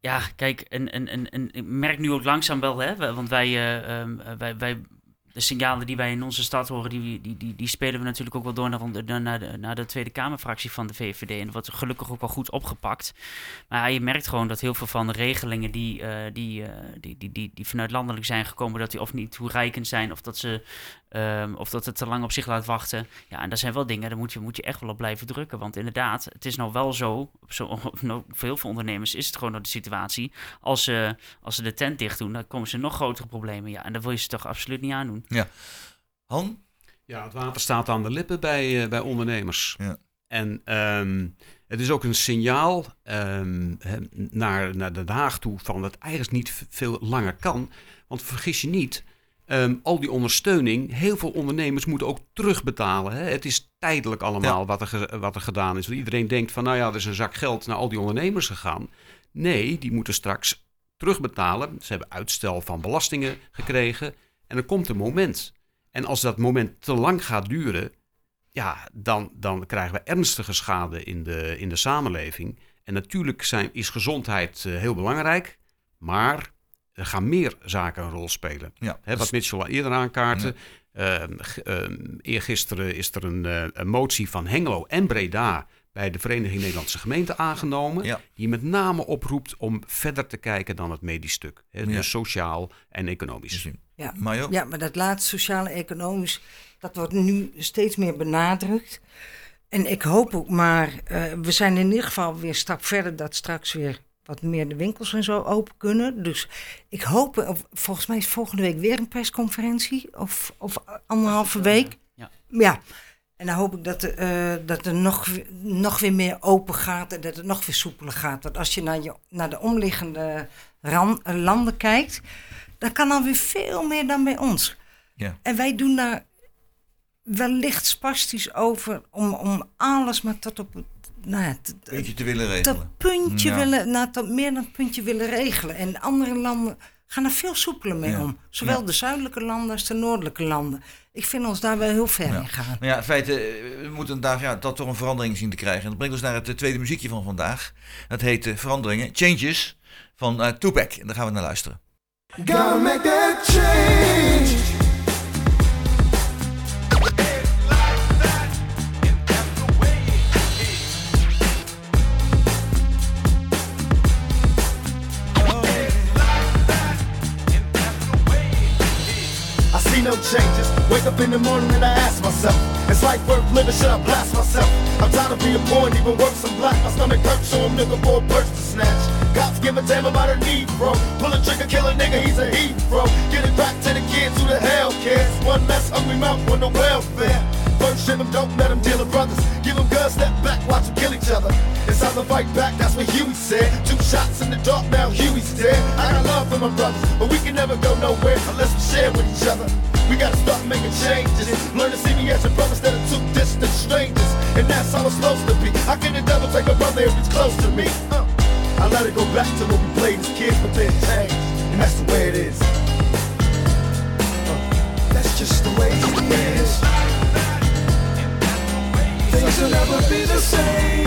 ja, kijk, en, en, en, en ik merk nu ook langzaam wel, hè, want wij, eh, ehm, eh, wij, wij, de signalen die wij in onze stad horen, die, die, die, die spelen we natuurlijk ook wel door naar, naar, de, naar de Tweede Kamerfractie van de VVD. En dat wordt gelukkig ook wel goed opgepakt. Maar je merkt gewoon dat heel veel van de regelingen die, eh, die, eh, die, die, die, die vanuit landelijk zijn gekomen, dat die of niet toereikend zijn, of dat, ze, ehm, of dat het te lang op zich laat wachten. Ja, en dat zijn wel dingen, daar moet je, moet je echt wel op blijven drukken. Want inderdaad, het is nou wel zo, op zo nou, voor heel veel ondernemers is het gewoon nog de situatie. Als ze, als ze de tent dicht doen, dan komen ze nog grotere problemen. Ja, en dat wil je ze toch absoluut niet aandoen. Han? Ja, het water staat aan de lippen bij, eh, bij ondernemers. Ja. En ehm, het is ook een signaal ehm, hè, naar, naar Den Haag toe van dat het eigenlijk niet veel langer kan. Want vergis je niet, ehm, al die ondersteuning, heel veel ondernemers moeten ook terugbetalen. Hè? Het is tijdelijk allemaal wat, er, wat er gedaan is. Want iedereen denkt van, nou ja, er is een zak geld naar al die ondernemers gegaan. Nee, die moeten straks terugbetalen. Ze hebben uitstel van belastingen gekregen. En er komt een moment. En als dat moment te lang gaat duren, ja, dan, dan krijgen we ernstige schade in de, in de samenleving. En natuurlijk zijn, is gezondheid eh, heel belangrijk, maar er gaan meer zaken een rol spelen. Ja, Hè, wat dus- Mitchell al eerder aankaartte. Ehm, g- ehm, eergisteren is er een, eh, een motie van Hengelo en Breda bij de Vereniging Nederlandse Gemeenten aangenomen. Ja. Die met name oproept om verder te kijken dan het medisch stuk. Hè, Ja. Dus sociaal en economisch. Ja. Ja, maar dat laatste sociaal-economisch, dat wordt nu steeds meer benadrukt. En ik hoop ook maar, eh, we zijn in ieder geval weer een stap verder dat straks weer wat meer de winkels en zo open kunnen. Dus ik hoop, of, volgens mij is volgende week weer een persconferentie of, of anderhalve week. Ja. Ja. En dan hoop ik dat, eh, dat er nog, weer- nog weer meer open gaat en dat het nog weer soepeler gaat. Want als je naar, je, naar de omliggende ran- eh, landen kijkt, dan kan alweer veel meer dan bij ons. Ja. En wij doen daar wellicht spastisch over om, om alles maar tot op het, nou ja, Beetje te willen regelen. tot puntje Ja. willen, nou, meer dan puntje willen regelen. En andere landen gaan er veel soepeler mee Ja. om. Zowel Ja. de zuidelijke landen als de noordelijke landen. Ik vind ons daar wel heel ver Ja. in gaan. Maar ja, in feite, eh, we moeten daar ja, dat toch een verandering zien te krijgen. En dat brengt ons naar het eh, tweede muziekje van vandaag. Dat heet eh, Veranderingen, Changes, van Tupac. En daar gaan we naar luisteren. Gotta make that change. Wake up in the morning and I ask myself, is life worth living? Should I blast myself? I'm tired of being and even worse, I'm black. My stomach hurts, so I'm looking for a purse to snatch. Cops give a damn about a need, bro. Pull a trigger, kill a nigga, he's a heat, bro. Get it back to the kids who the hell cares. One less hungry mouth on the welfare. First ship 'em, don't let them deal with brothers. Give them guns, step back, watch them kill each other. It's time to fight back, that's what Huey said. Two shots in the dark, now Huey's dead. I got love for my brothers, but we can never go nowhere unless we share with each other. We gotta start making changes. Learn to see me as a brother instead of two distant strangers. And that's how it's supposed to be. How can the devil take a brother if he's close to me? Uh, I let it go back to when we played as kids, but then changed. And that's the way it is. Uh, that's just the way it is. Things will never be the same.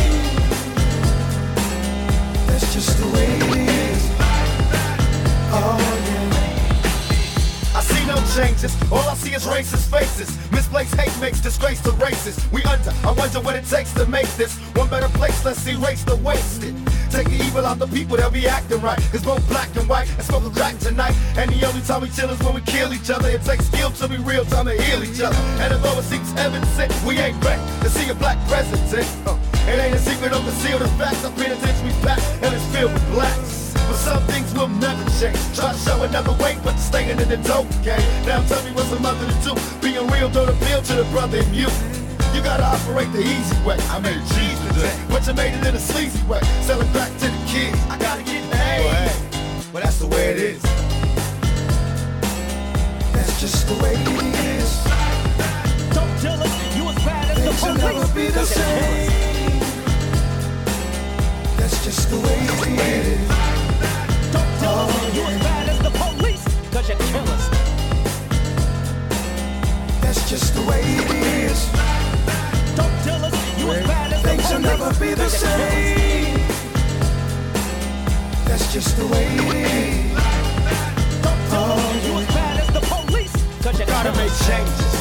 That's just the way it is. Oh. I see no changes. All I see is racist faces. Misplaced hate makes disgrace to races. We under. I wonder what it takes to make this one better place. Let's erase the wasted. Take the evil out the people, they'll be acting right. Cause both black and white and smoke crack tonight. And the only time we chill is when we kill each other. It takes skill to be real time to heal each other. And although it seems evident, we ain't ready to see a black president. Uh, it ain't a secret, don't conceal the facts. Our penitentiary's packed and it's filled with blacks. But some things will never change. Try to show another way, but staying in it's okay. Now tell me what's a mother to do. Being real don't appeal to the brother in you. You gotta operate the easy way. I made cheese today, but you made it in a sleazy way. Sell it back to the kids. I gotta get paid. Well, hey, well, that's the way it is. That's just the way it is. Don't tell us you as bad as the Things will never be the same. That's just the way it is. Just the way it is. Don't tell us you as bad as Things will never be the 'cause you kill us. same. That's just the way it is. Don't tell us you as bad as the police. Cause you Gotta make changes.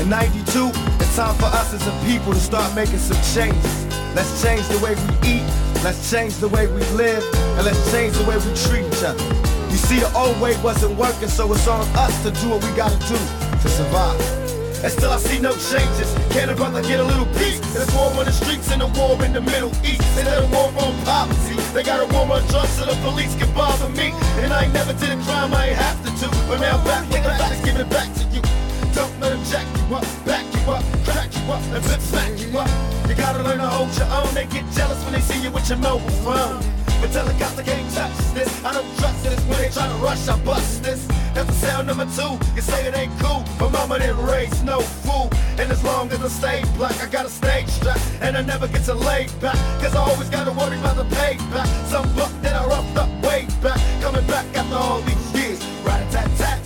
In 92, it's time for us as a people to start making some changes. Let's change the way we eat, let's change the way we live, and let's change the way we treat each other. You see, the old way wasn't working, so it's on us to do what we gotta do to survive. And still I see no changes. Can a brother get a little peace? There's war on the streets and a war in the Middle East. They let a war on poverty. They got a war on drugs so the police can bother me. And I ain't never did a crime I ain't have to do. But now back with the facts, give it back to you. Don't let them jack you up, back you up, crack you up, and flip smack you up. You gotta learn to hold your own. They get jealous when they see you with your mobile phone. But I can't touch this. I don't trust this when they try to rush. I bust this. That's the sound number two. You say it ain't cool, but mama didn't raise no fool. And as long as I stay black, I got a stage strap, and I never get to lay back. Cause I always gotta worry about the payback. Some buck that I roughed up way back, coming back after all these years. Right tat tat.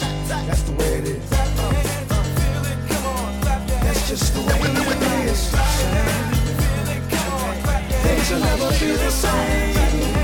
That's the way it is. That's just the way it is. Things will never be the same.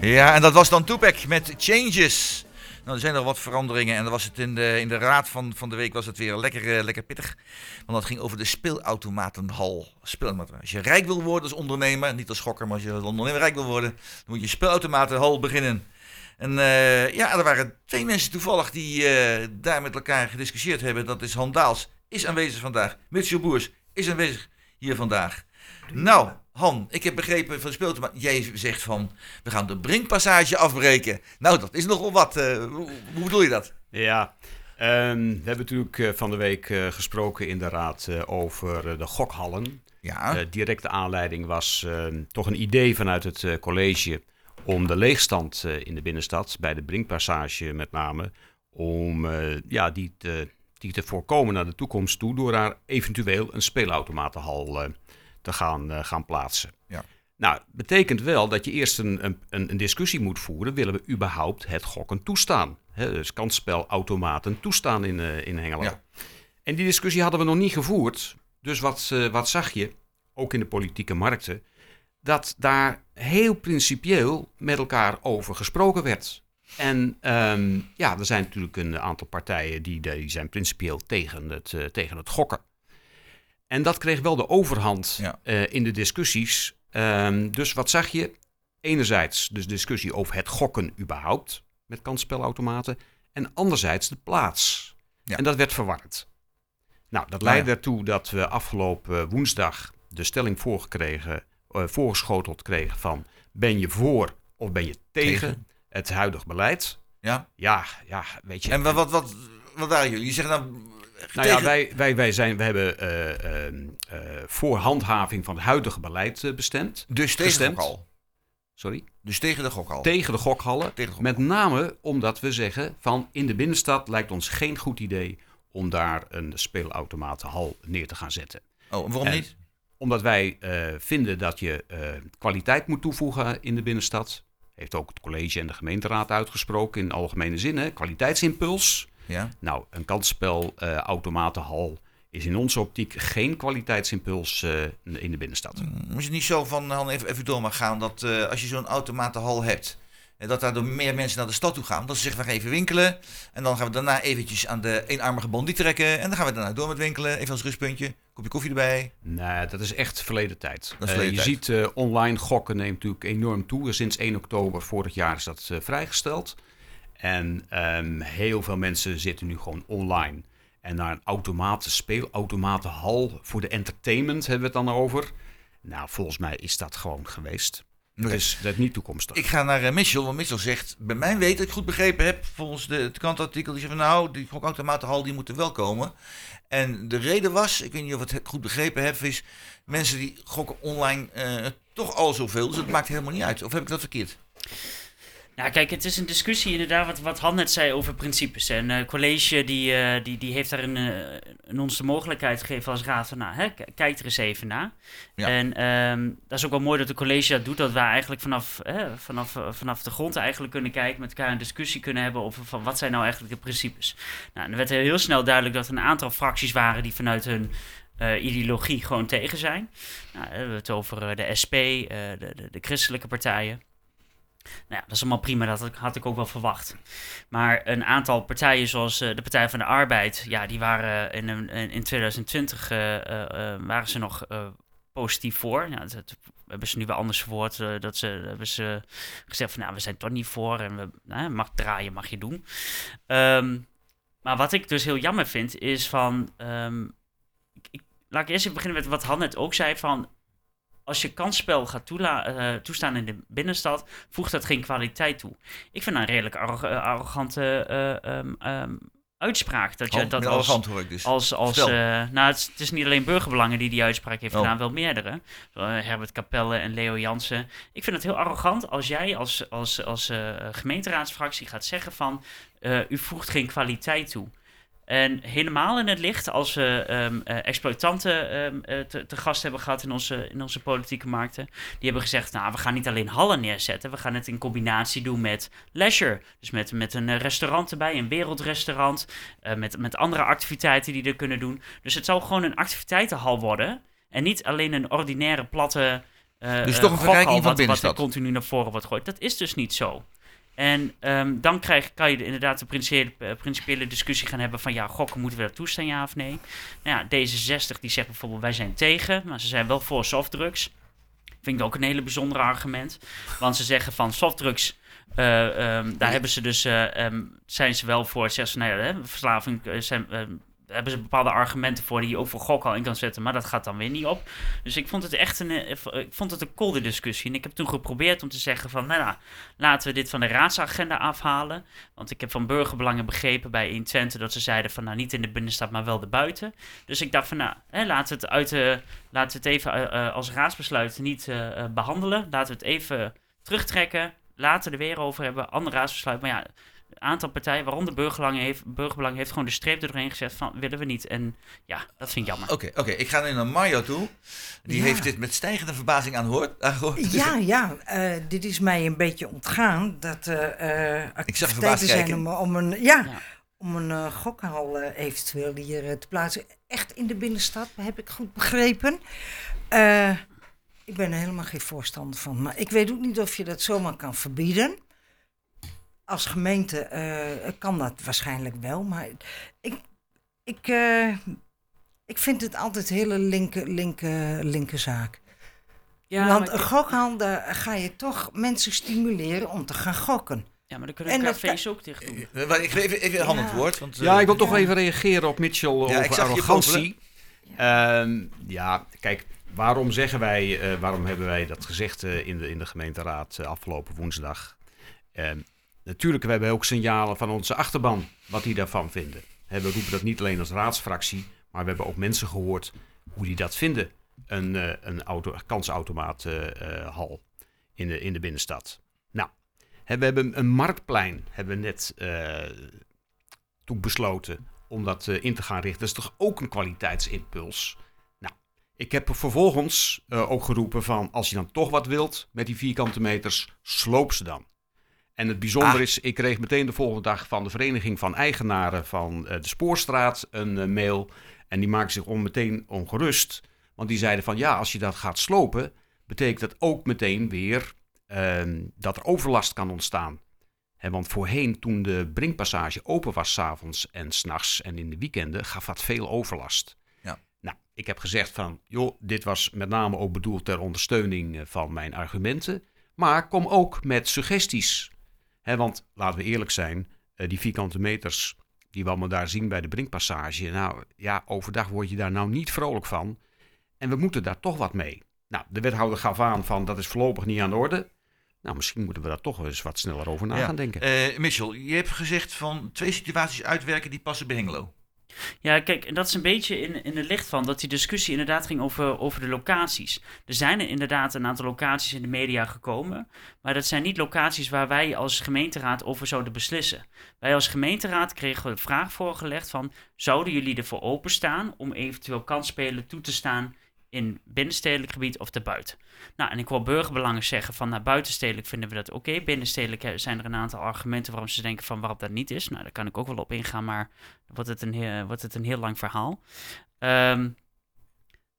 Ja, en dat was dan Tupac met Changes. Nou, er zijn nog wat veranderingen en dan was het in de, in de raad van, van de week was het weer lekker, eh, lekker pittig. Want dat ging over de speelautomatenhal. Speelautomaten. Als je rijk wil worden als ondernemer, niet als schokker, maar als je als ondernemer rijk wil worden, dan moet je speelautomatenhal beginnen. En eh, ja, er waren twee mensen toevallig die eh, daar met elkaar gediscussieerd hebben. Dat is Han Daals, is aanwezig vandaag. Mitchell Boers is aanwezig hier vandaag. Nou, Han, ik heb begrepen van de speelautomaat. Jij zegt van, we gaan de Brinkpassage afbreken. Nou, dat is nogal wat. eh, hoe, hoe bedoel je dat? Ja, ehm, we hebben natuurlijk van de week gesproken in de raad over de gokhallen. Ja, directe aanleiding was ehm, toch een idee vanuit het college om de leegstand eh, in de binnenstad, bij de Brinkpassage met name, om eh, ja, die, te, die te voorkomen naar de toekomst toe door daar eventueel een speelautomatenhal eh, te gaan, gaan plaatsen. Ja. Nou, betekent wel dat je eerst een, een, een discussie moet voeren. Willen we überhaupt het gokken toestaan? Hè, dus kansspelautomaten toestaan in, eh, in Hengelo. Ja. En die discussie hadden we nog niet gevoerd. Dus wat, wat zag je, ook in de politieke markten, dat daar heel principieel met elkaar over gesproken werd. En ehm, ja, er zijn natuurlijk een aantal partijen die, die zijn principieel tegen het, eh, tegen het gokken. En dat kreeg wel de overhand Ja. eh, in de discussies. Ehm, dus wat zag je? Enerzijds de discussie over het gokken überhaupt met kansspelautomaten. En anderzijds de plaats. Ja. En dat werd verwarrend. Nou, dat Nou leidde ertoe dat we afgelopen woensdag de stelling voorgekregen, voorgeschoteld kregen van ben je voor of ben je tegen, Tegen. het huidig beleid? ja. Ja, ja, weet je. En wat, wat, wat, wat waren jullie? Je zegt nou... Nou ja, wij, wij, wij, zijn, we hebben eh, eh, voor handhaving van het huidige beleid eh, bestemd. Dus tegen gestemd. de gokhal. Sorry. Dus tegen de gokhal. Tegen de gokhallen. Tegen de Met name omdat we zeggen van in de binnenstad lijkt ons geen goed idee om daar een speelautomatenhal neer te gaan zetten. Oh, en waarom En- niet? Omdat wij eh, vinden dat je eh, kwaliteit moet toevoegen in de binnenstad. Heeft ook het college en de gemeenteraad uitgesproken in algemene zin. Hè? Kwaliteitsimpuls. Ja. Nou, een kansspelautomatenhal is in onze optiek geen kwaliteitsimpuls eh, in de binnenstad. Moet je niet zo van, Han, even, even door maar gaan, dat eh, als je zo'n automatenhal hebt, eh, dat daardoor meer mensen naar de stad toe gaan. Dat ze zeggen, we gaan even winkelen. En dan gaan we daarna eventjes aan de eenarmige bandie trekken. En dan gaan we daarna door met winkelen. Even als rustpuntje. Kopje koffie erbij. Nee, dat is echt verleden tijd. Eh, je tijd. ziet eh, online gokken neemt natuurlijk enorm toe. Sinds 1 oktober vorig jaar is dat eh, vrijgesteld. En ehm, heel veel mensen zitten nu gewoon online. En naar een automaten, speelautomatenhal voor de entertainment hebben we het dan over. Nou, volgens mij is dat gewoon geweest. Dus dat is niet toekomstig. Ik ga naar eh, Mitchell, want Mitchell zegt, bij mijn weten, dat ik goed begrepen heb, volgens de, het kantartikel, die zegt van nou, die gokautomatenhal die moeten wel komen. En de reden was, ik weet niet of ik het goed begrepen heb, is mensen die gokken online eh, toch al zoveel, dus het maakt helemaal niet uit. Of heb ik dat verkeerd? Nou, kijk, het is een discussie inderdaad, wat, wat Han net zei over principes. En het college die, eh, die, die heeft daar een, eh, een ons de mogelijkheid gegeven als raad van, nou, hè, kijk er eens even naar. Ja. En ehm, dat is ook wel mooi dat de college dat doet, dat wij eigenlijk vanaf, hè, vanaf, eh, vanaf de grond eigenlijk kunnen kijken, met elkaar een discussie kunnen hebben over van wat zijn nou eigenlijk de principes. Nou, en er werd heel snel duidelijk dat er een aantal fracties waren die vanuit hun eh, ideologie gewoon tegen zijn. Nou, we hebben het over eh, de SP, eh, de, de, de christelijke partijen. Nou ja, dat is allemaal prima, dat had- ik ook wel verwacht. Maar een aantal partijen, zoals eh, de Partij van de Arbeid, ja, die waren in, in, in 2020 eh, eh, waren ze nog positief voor. Ja, dat, hebben ze nu wel anders verwoord. dat ze hebben ze gezegd van, nou, we zijn toch niet voor en we mag draaien, mag je doen. Ehm, maar wat ik dus heel jammer vind, is van. ehm, ik, laat ik eerst even beginnen met wat Han net ook zei: van als je kansspel gaat toela- eh, toestaan in de binnenstad, voegt dat geen kwaliteit toe. Ik vind dat een redelijk arro- eh, arrogante eh, ehm, ehm, uitspraak. Dat je Oh, dat als, arrogant hoor ik dus. als, als nou, het is, het is niet alleen burgerbelangen die die uitspraak heeft Oh. gedaan, wel meerdere. Herbert Capelle en Leo Jansen. Ik vind het heel arrogant als jij als, als, als gemeenteraadsfractie gaat zeggen van u voegt geen kwaliteit toe. En helemaal in het licht als we ehm, eh, exploitanten ehm, eh, te, te gast hebben gehad in onze, in onze politieke markten. Die hebben gezegd, nou, we gaan niet alleen hallen neerzetten, we gaan het in combinatie doen met leisure. Dus met, met een restaurant erbij, een wereldrestaurant, eh, met, met andere activiteiten die er kunnen doen. Dus het zal gewoon een activiteitenhal worden en niet alleen een ordinaire platte Dus toch een verrijking van wat, wat binnenstad. er continu naar voren wordt gegooid. Dat is dus niet zo. En ehm, dan krijg, kan je inderdaad de principiële, eh, principiële discussie gaan hebben van ja, gokken moeten we dat toestaan, ja of nee? Nou ja, D66 die zegt bijvoorbeeld wij zijn tegen, maar ze zijn wel voor softdrugs. Vind ik ook een hele bijzonder argument. Want ze zeggen van softdrugs, ehm, daar hebben ze dus, eh, ehm, zijn ze wel voor, zeggen ze, nou ja, hè, verslaving, zijn, hebben ze bepaalde argumenten voor die je ook voor gok al in kan zetten, maar dat gaat dan weer niet op. Dus ik vond het echt een, eh, ik vond het een kolde discussie. En ik heb toen geprobeerd om te zeggen van, nou, nou laten we dit van de raadsagenda afhalen. Want ik heb van burgerbelangen begrepen bij in Twente dat ze zeiden van, nou, niet in de binnenstad, maar wel de buiten. Dus ik dacht van, nou, hè, laten we het uit de, laten we het even eh, eh, als raadsbesluit niet eh, eh, behandelen. Laten we het even terugtrekken. Laten we er weer over hebben. Ander raadsbesluit. Maar ja, aantal partijen, waaronder burgerbelang heeft, burgerbelang heeft gewoon de streep er doorheen gezet van willen we niet. En ja, dat vind ik jammer. Oké, oké. ik ga nu naar Mario toe. Die Ja. heeft dit met stijgende verbazing aangehoord. aangehoord. Ja, ja, eh, dit is mij een beetje ontgaan. Dat eh eh Ik zag je verbaasd activiteiten zijn kijken. om, om een, ja, Ja. om een eh, gokhal eh, eventueel hier eh, te plaatsen. Echt in de binnenstad, heb ik goed begrepen. Eh, ik ben er helemaal geen voorstander van. Maar ik weet ook niet of je dat zomaar kan verbieden. Als gemeente eh, kan dat waarschijnlijk wel. Maar ik, ik, eh, ik vind het altijd een hele linker linker linker zaak. Ja, Want maar, een gokhal, daar ga je toch mensen stimuleren om te gaan gokken. ja, maar dan kunnen en we dat cafés ook dicht doen. Eh, wacht, Ik geef even, even een hand het woord. Want, eh, Ja, ik wil toch even reageren op Mitchell Ja, ik over arrogantie. Ehm, ja, kijk, waarom zeggen wij, eh, waarom hebben wij dat gezegd eh, in, de, in de gemeenteraad eh, afgelopen woensdag? Natuurlijk, we hebben ook signalen van onze achterban, wat die daarvan vinden. We roepen dat niet alleen als raadsfractie, maar we hebben ook mensen gehoord hoe die dat vinden. Een, eh een auto, kansautomaat eh, eh, in de, in de binnenstad. Nou, we hebben een marktplein, hebben we net toen besloten om dat in te gaan richten. Dat is toch ook een kwaliteitsimpuls? Nou, ik heb vervolgens ook geroepen van... als je dan toch wat wilt met die vierkante meters, sloop ze dan. En het bijzondere Ah. is, ik kreeg meteen de volgende dag van de Vereniging van Eigenaren van eh, de Spoorstraat een eh, mail. En die maakte zich om meteen ongerust. Want die zeiden van ja, als je dat gaat slopen, betekent dat ook meteen weer ehm, dat er overlast kan ontstaan. Want voorheen, toen de Brinkpassage open was s'avonds en s'nachts en in de weekenden, gaf dat veel overlast. Ja. Nou, ik heb gezegd van, joh, dit was met name ook bedoeld ter ondersteuning eh, van mijn argumenten. Maar kom ook met suggesties. Want laten we eerlijk zijn, eh, die vierkante meters die we allemaal daar zien bij de Brinkpassage. Nou ja, overdag word je daar nou niet vrolijk van. En we moeten daar toch wat mee. Nou, de wethouder gaf aan van dat is voorlopig niet aan de orde. Nou, misschien moeten we daar toch eens wat sneller over na Ja. gaan denken. Eh, Mitchell, je hebt gezegd van twee situaties uitwerken die passen bij Hengelo. Ja, kijk, en dat is een beetje in, in het licht van dat die discussie inderdaad ging over, over de locaties. Er zijn er inderdaad een aantal locaties in de media gekomen, maar dat zijn niet locaties waar wij als gemeenteraad over zouden beslissen. Wij als gemeenteraad kregen de vraag voorgelegd van, zouden jullie ervoor openstaan om eventueel kansspelen toe te staan in binnenstedelijk gebied of daarbuiten? Nou, en ik hoor burgerbelangen zeggen van, nou, buitenstedelijk vinden we dat oké. Binnenstedelijk eh, zijn er een aantal argumenten waarom ze denken van waarom dat niet is. Nou, daar kan ik ook wel op ingaan, maar wordt het een heel, wordt het een heel lang verhaal. Ehm,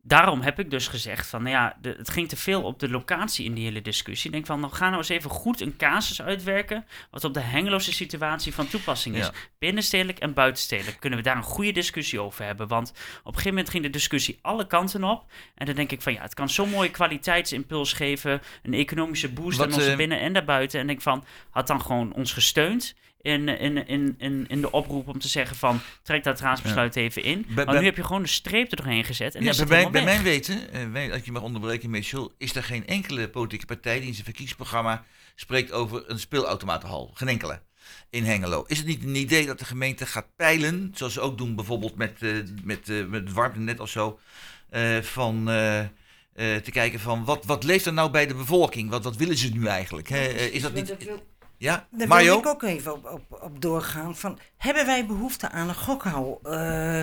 daarom heb ik dus gezegd van, nou ja, de- het ging te veel op de locatie in die hele discussie. Ik denk van, nou ga nou eens even goed een casus uitwerken wat op de hengeloze situatie van toepassing is. Ja. Binnenstedelijk en buitenstedelijk. Kunnen we daar een goede discussie over hebben? Want op een gegeven moment ging de discussie alle kanten op. En dan denk ik van, ja, het kan zo'n mooie kwaliteitsimpuls geven, een economische boost Wat, aan onze eh, binnen- en daarbuiten. En denk van, had dan gewoon ons gesteund in, in, in, in, in de oproep om te zeggen van trek dat raadsbesluit even in. Bij- Maar bij- nu heb je gewoon de streep er doorheen gezet en Ja, bij, mijn, bij mijn weten, wij- als je mag onderbreken, Mitchell, is er geen enkele politieke partij die in zijn verkiezingsprogramma spreekt over een speelautomatenhal. Geen enkele. In Hengelo. Is het niet een idee dat de gemeente gaat peilen, zoals ze ook doen bijvoorbeeld met, eh met, eh met het warmtenet of zo, eh, van eh, eh, te kijken van wat, wat leeft er nou bij de bevolking? Wat, wat willen ze nu eigenlijk? Hè? Eh, is dat niet... Ja, Daar Mario? wil ik ook even op, op, op doorgaan. Van, hebben wij behoefte aan een gokhal? Eh,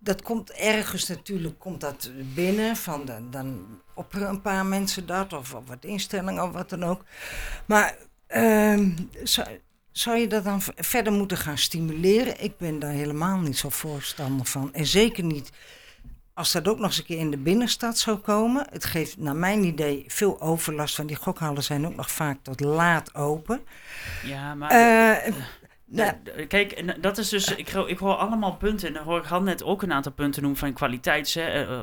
dat komt ergens natuurlijk komt dat binnen. Van, dan, dan opperen een paar mensen dat. Of, of wat instellingen of wat dan ook. Maar ehm, zou, zou je dat dan verder moeten gaan stimuleren? Ik ben daar helemaal niet zo voorstander van. En zeker niet als dat ook nog eens een keer in de binnenstad zou komen, het geeft naar mijn idee veel overlast, want die gokhallen zijn ook nog vaak tot laat open. Ja, maar... Eh, nou, Ja, Kijk, en dat is dus, ik, hoor- ik hoor allemaal punten. En dan hoor ik had net ook een aantal punten noemen van kwaliteits, hè, eh, eh,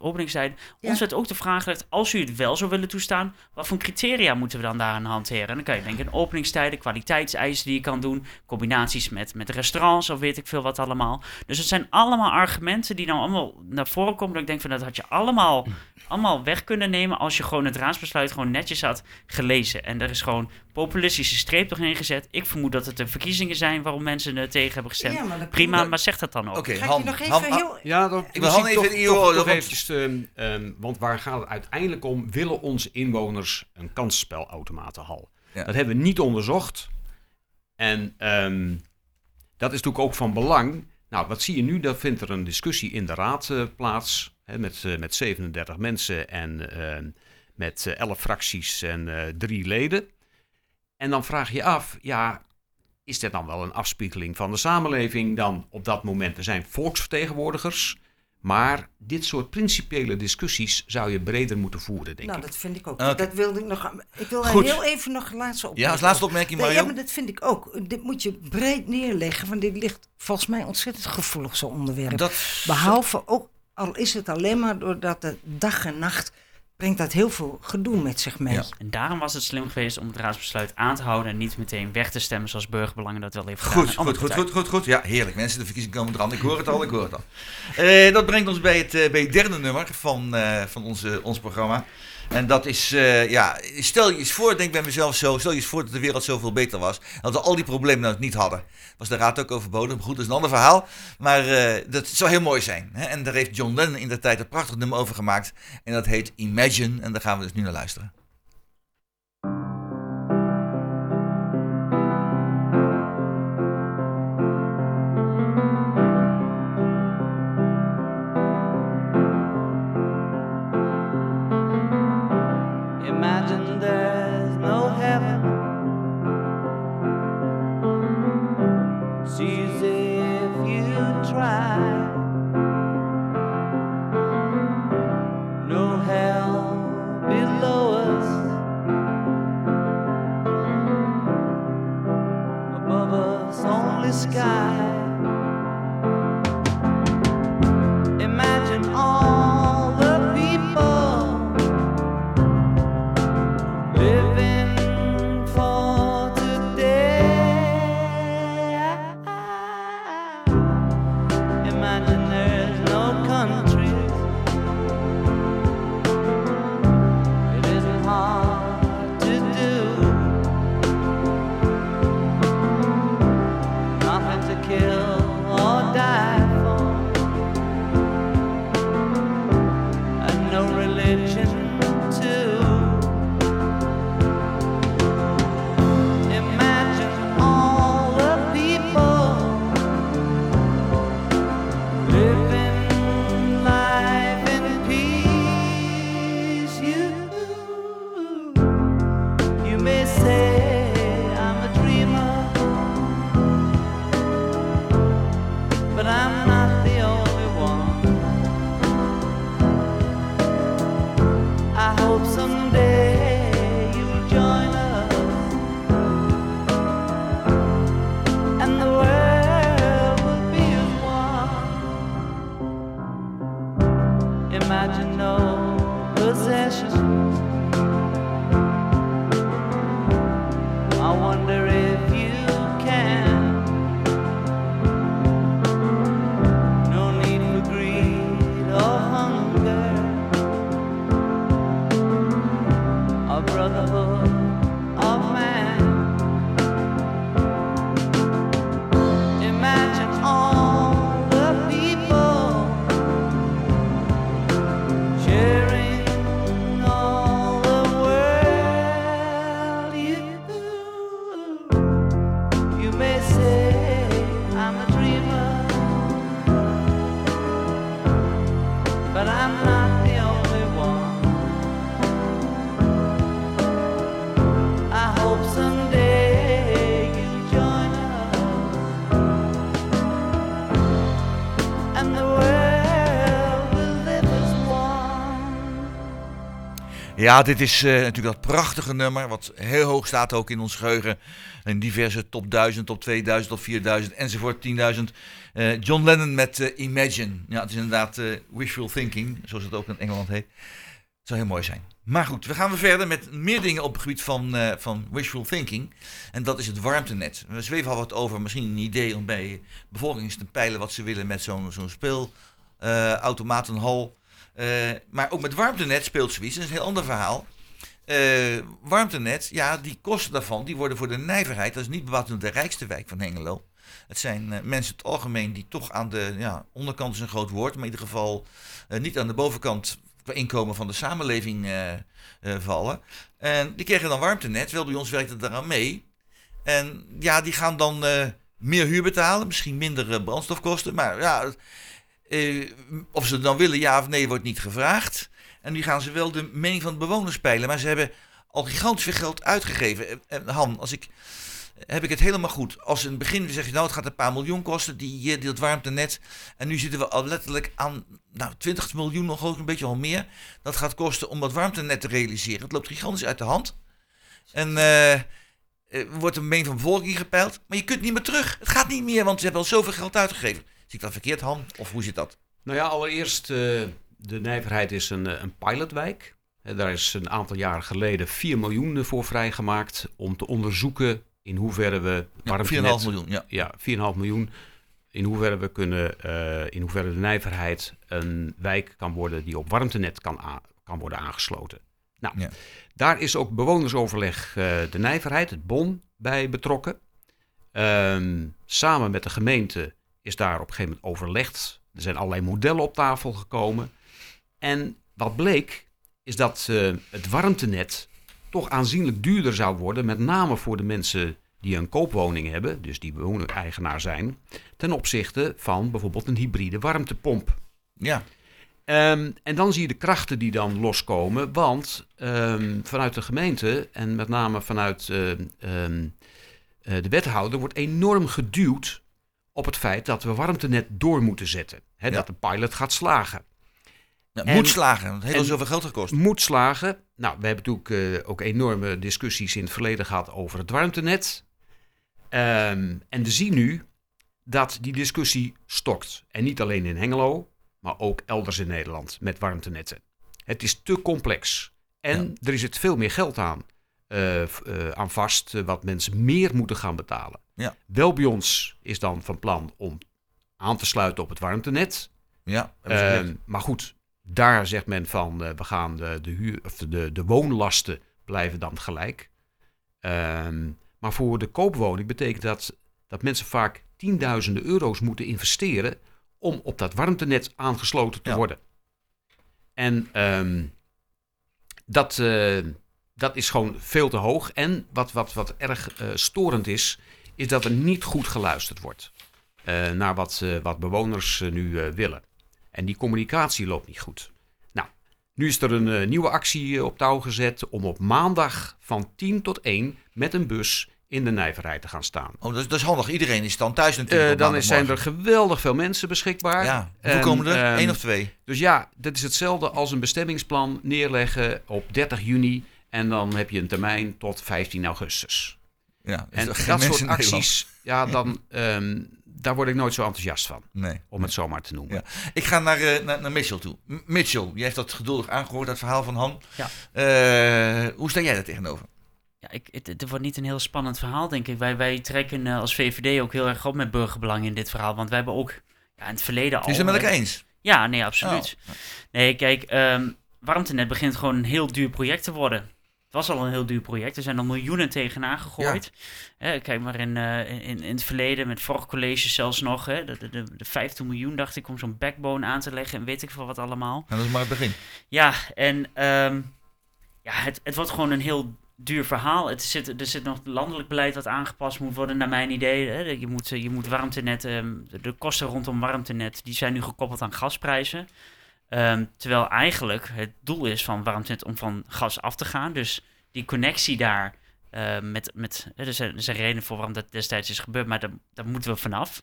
openingstijd. Ja. Ons werd ook de vraag gelegd, als u het wel zou willen toestaan, wat voor criteria moeten we dan daaraan hanteren? En dan kan je denken, openingstijden, kwaliteitseisen die je kan doen, combinaties met, met restaurants of weet ik veel wat allemaal. Dus het zijn allemaal argumenten die nou allemaal naar voren komen. Dat ik denk van, dat had je allemaal, allemaal weg kunnen nemen als je gewoon het raadsbesluit gewoon netjes had gelezen. En er is gewoon populistische streep doorheen gezet. Ik vermoed dat het de verkiezingen zijn waarom mensen er tegen hebben gestemd. Ja, maar dat Prima, maar zeg dat dan ook. Oké, ik Han, nog even Han- heel... Ja, dan wil Han even toch, in uw- toch, toch want- eventjes, ehm, ehm, want waar gaat het uiteindelijk om? Willen onze inwoners een kansspelautomatenhal? Ja. Dat hebben we niet onderzocht. En ehm, dat is natuurlijk ook van belang. Nou, wat zie je nu? Dan vindt er een discussie in de raad eh, plaats. Hè, met, eh, met 37 mensen en ehm, met eh, 11 fracties en eh, drie leden. En dan vraag je af, ja, is dit dan wel een afspiegeling van de samenleving dan op dat moment? Er zijn volksvertegenwoordigers, maar dit soort principiële discussies zou je breder moeten voeren, denk Nou, ik. dat vind ik ook. Dat wilde ik nog. Ik wil Goed. heel even nog een laatste opmerking. Ja, als laatste opmerking, Mario. Ja, maar dat vind ik ook. Dit moet je breed neerleggen, want dit ligt volgens mij ontzettend gevoelig, zo'n onderwerp. Dat, Behalve ook, al is het alleen maar doordat het dag en nacht brengt dat heel veel gedoe met zich mee. Ja. En daarom was het slim geweest om het raadsbesluit aan te houden en niet meteen weg te stemmen zoals burgerbelangen dat wel heeft gedaan. Goed, goed, goed, goed, goed, goed. Ja, heerlijk. Mensen, de verkiezingen komen eraan. Ik hoor het al, ik hoor het al. Eh, dat brengt ons bij het, eh, bij het derde nummer van, eh, van onze, ons programma. En dat is, eh, ja, stel je eens voor, denk ik bij mezelf zo, stel je eens voor dat de wereld zoveel beter was. Dat we al die problemen nou niet hadden. Was de raad ook overbodig, goed, dat is een ander verhaal. Maar eh, dat zou heel mooi zijn. Hè? En daar heeft John Lennon in de tijd een prachtig nummer over gemaakt. En dat heet Imagine. En daar gaan we dus nu naar luisteren. Ja, dit is eh, natuurlijk dat prachtige nummer, wat heel hoog staat ook in ons geheugen. In diverse top 1000, top 2000, top 4000 enzovoort, 10.000. Eh, John Lennon met eh, Imagine. Ja, het is inderdaad wishful thinking, zoals het ook in Engeland heet. Het zou heel mooi zijn. Maar goed, we gaan weer verder met meer dingen op het gebied van, van wishful thinking. En dat is het warmtenet. We zweven al wat over, misschien een idee om bij de bevolking te peilen wat ze willen met zo'n zo'n speelautomatenhal. Eh, maar ook met warmtenet speelt zoiets. Dat is een heel ander verhaal. Eh, warmtenet, ja, die kosten daarvan, die worden voor de nijverheid. Dat is niet bepaald de rijkste wijk van Hengelo. Het zijn eh, mensen het algemeen die toch aan de ja, onderkant is een groot woord, maar in ieder geval niet aan de bovenkant qua inkomen van de samenleving vallen. En die kregen dan warmtenet. Wel bij ons werkt het daaraan mee. En ja, die gaan dan meer huur betalen, misschien minder brandstofkosten. Maar ja, eh, of ze het dan willen, ja of nee, wordt niet gevraagd. En nu gaan ze wel de mening van de bewoners peilen. Maar ze hebben al gigantisch veel geld uitgegeven. En- Han, als ik, heb ik het helemaal goed. Als in het begin zeg je nou, het gaat een paar miljoen kosten, die, dat warmtenet. En nu zitten we al letterlijk aan nou, 20 miljoen, nog ook een beetje al meer. Dat gaat kosten om dat warmtenet te realiseren. Het loopt gigantisch uit de hand. En eh, eh, wordt een mening van de bevolking gepeild. Maar je kunt niet meer terug. Het gaat niet meer, want ze hebben al zoveel geld uitgegeven. Zie ik dat verkeerd, Han? Of hoe zit dat? Nou ja, allereerst, eh, de Nijverheid is een, eh, een pilotwijk. Eh, daar is een aantal jaren geleden 4 miljoen voor vrijgemaakt om te onderzoeken in hoeverre we Ja, warmtenet... 4,5 miljoen, ja. Ja, 4,5 miljoen. In hoeverre we kunnen, in hoeverre de Nijverheid een wijk kan worden die op warmtenet kan, kan worden aangesloten. Nou, Ja. daar is ook bewonersoverleg de Nijverheid, het BON, bij betrokken. Ehm, samen met de gemeente is daar op een gegeven moment overlegd. Er zijn allerlei modellen op tafel gekomen. En wat bleek, is dat eh, het warmtenet toch aanzienlijk duurder zou worden. Met name voor de mensen die een koopwoning hebben, dus die woning-eigenaar zijn. Ten opzichte van bijvoorbeeld een hybride warmtepomp. Ja, Ehm, en dan zie je de krachten die dan loskomen. Want ehm, vanuit de gemeente en met name vanuit ehm, ehm, eh, de wethouder wordt enorm geduwd op het feit dat we warmtenet door moeten zetten. Hè, Ja. Dat de pilot gaat slagen. ja En- moet slagen. want Het heeft al zoveel geld gekost. Moet slagen. Nou, we hebben natuurlijk eh, ook enorme discussies in het verleden gehad over het warmtenet. Ehm, en we zien nu dat die discussie stokt. En niet alleen in Hengelo, maar ook elders in Nederland met warmtenetten. Het is te complex. En er is het veel meer geld aan, eh, eh, aan vast, wat mensen meer moeten gaan betalen. Ja. Wel bij ons is dan van plan om aan te sluiten op het warmtenet. Ja. Ehm, maar goed, daar zegt men van eh, we gaan de, de, huur, of de, de woonlasten blijven dan gelijk. Ehm, maar voor de koopwoning betekent dat dat mensen vaak tienduizenden euro's moeten investeren om op dat warmtenet aangesloten te Ja. worden. En ehm, dat, eh, dat is gewoon veel te hoog. En wat, wat, wat erg eh, storend is, is dat er niet goed geluisterd wordt eh, naar wat, eh, wat bewoners eh, nu willen. En die communicatie loopt niet goed. Nou, nu is er een nieuwe actie op touw gezet om op maandag van 10 tot 1 met een bus in de Nijverheid te gaan staan. Oh, dat is, dat is handig. Iedereen is dan thuis natuurlijk. Op dan is- zijn er geweldig veel mensen beschikbaar. Ja, hoeveel En, komen er? ehm, Eén of twee? Dus ja, dat is hetzelfde als een bestemmingsplan neerleggen op 30 juni. En dan heb je een termijn tot 15 augustus. Ja, En dat soort acties, ja, dan, ehm, daar word ik nooit zo enthousiast van. Nee. Om het zo maar te noemen. Ja. Ik ga naar, eh, naar, naar Mitchell toe. M- Mitchell, jij heeft dat geduldig aangehoord, dat verhaal van Han. Ja. Eh, hoe sta jij daar tegenover? Ja, ik, het, het wordt niet een heel spannend verhaal, denk ik. Wij, wij trekken eh, als VVD ook heel erg op met burgerbelang in dit verhaal. Want wij hebben ook ja, in het verleden al... Is het met elkaar eens? Ja, nee, absoluut. Oh. Nee, kijk, ehm, warmtenet begint gewoon een heel duur project te worden. Het was al een heel duur project. Er zijn al miljoenen tegenaan gegooid. Hè, kijk maar in, eh, in, in het verleden, met vorig college zelfs nog. Hè, de, de, de 15 miljoen, dacht ik, om zo'n backbone aan te leggen. En weet ik veel wat allemaal. Nou, dat is maar het begin. Ja, en ehm, ja, het, het wordt gewoon een heel duur verhaal. Het zit, er zit nog landelijk beleid wat aangepast moet worden, naar mijn idee. Hè. Je, moet, eh, je moet warmtenet, ehm, de kosten rondom warmtenet, die zijn nu gekoppeld aan gasprijzen. Ehm, terwijl eigenlijk het doel is van warmtenet om van gas af te gaan. Dus die connectie daar eh, met, met er, zijn, er zijn redenen voor waarom dat destijds is gebeurd, maar daar, daar moeten we vanaf.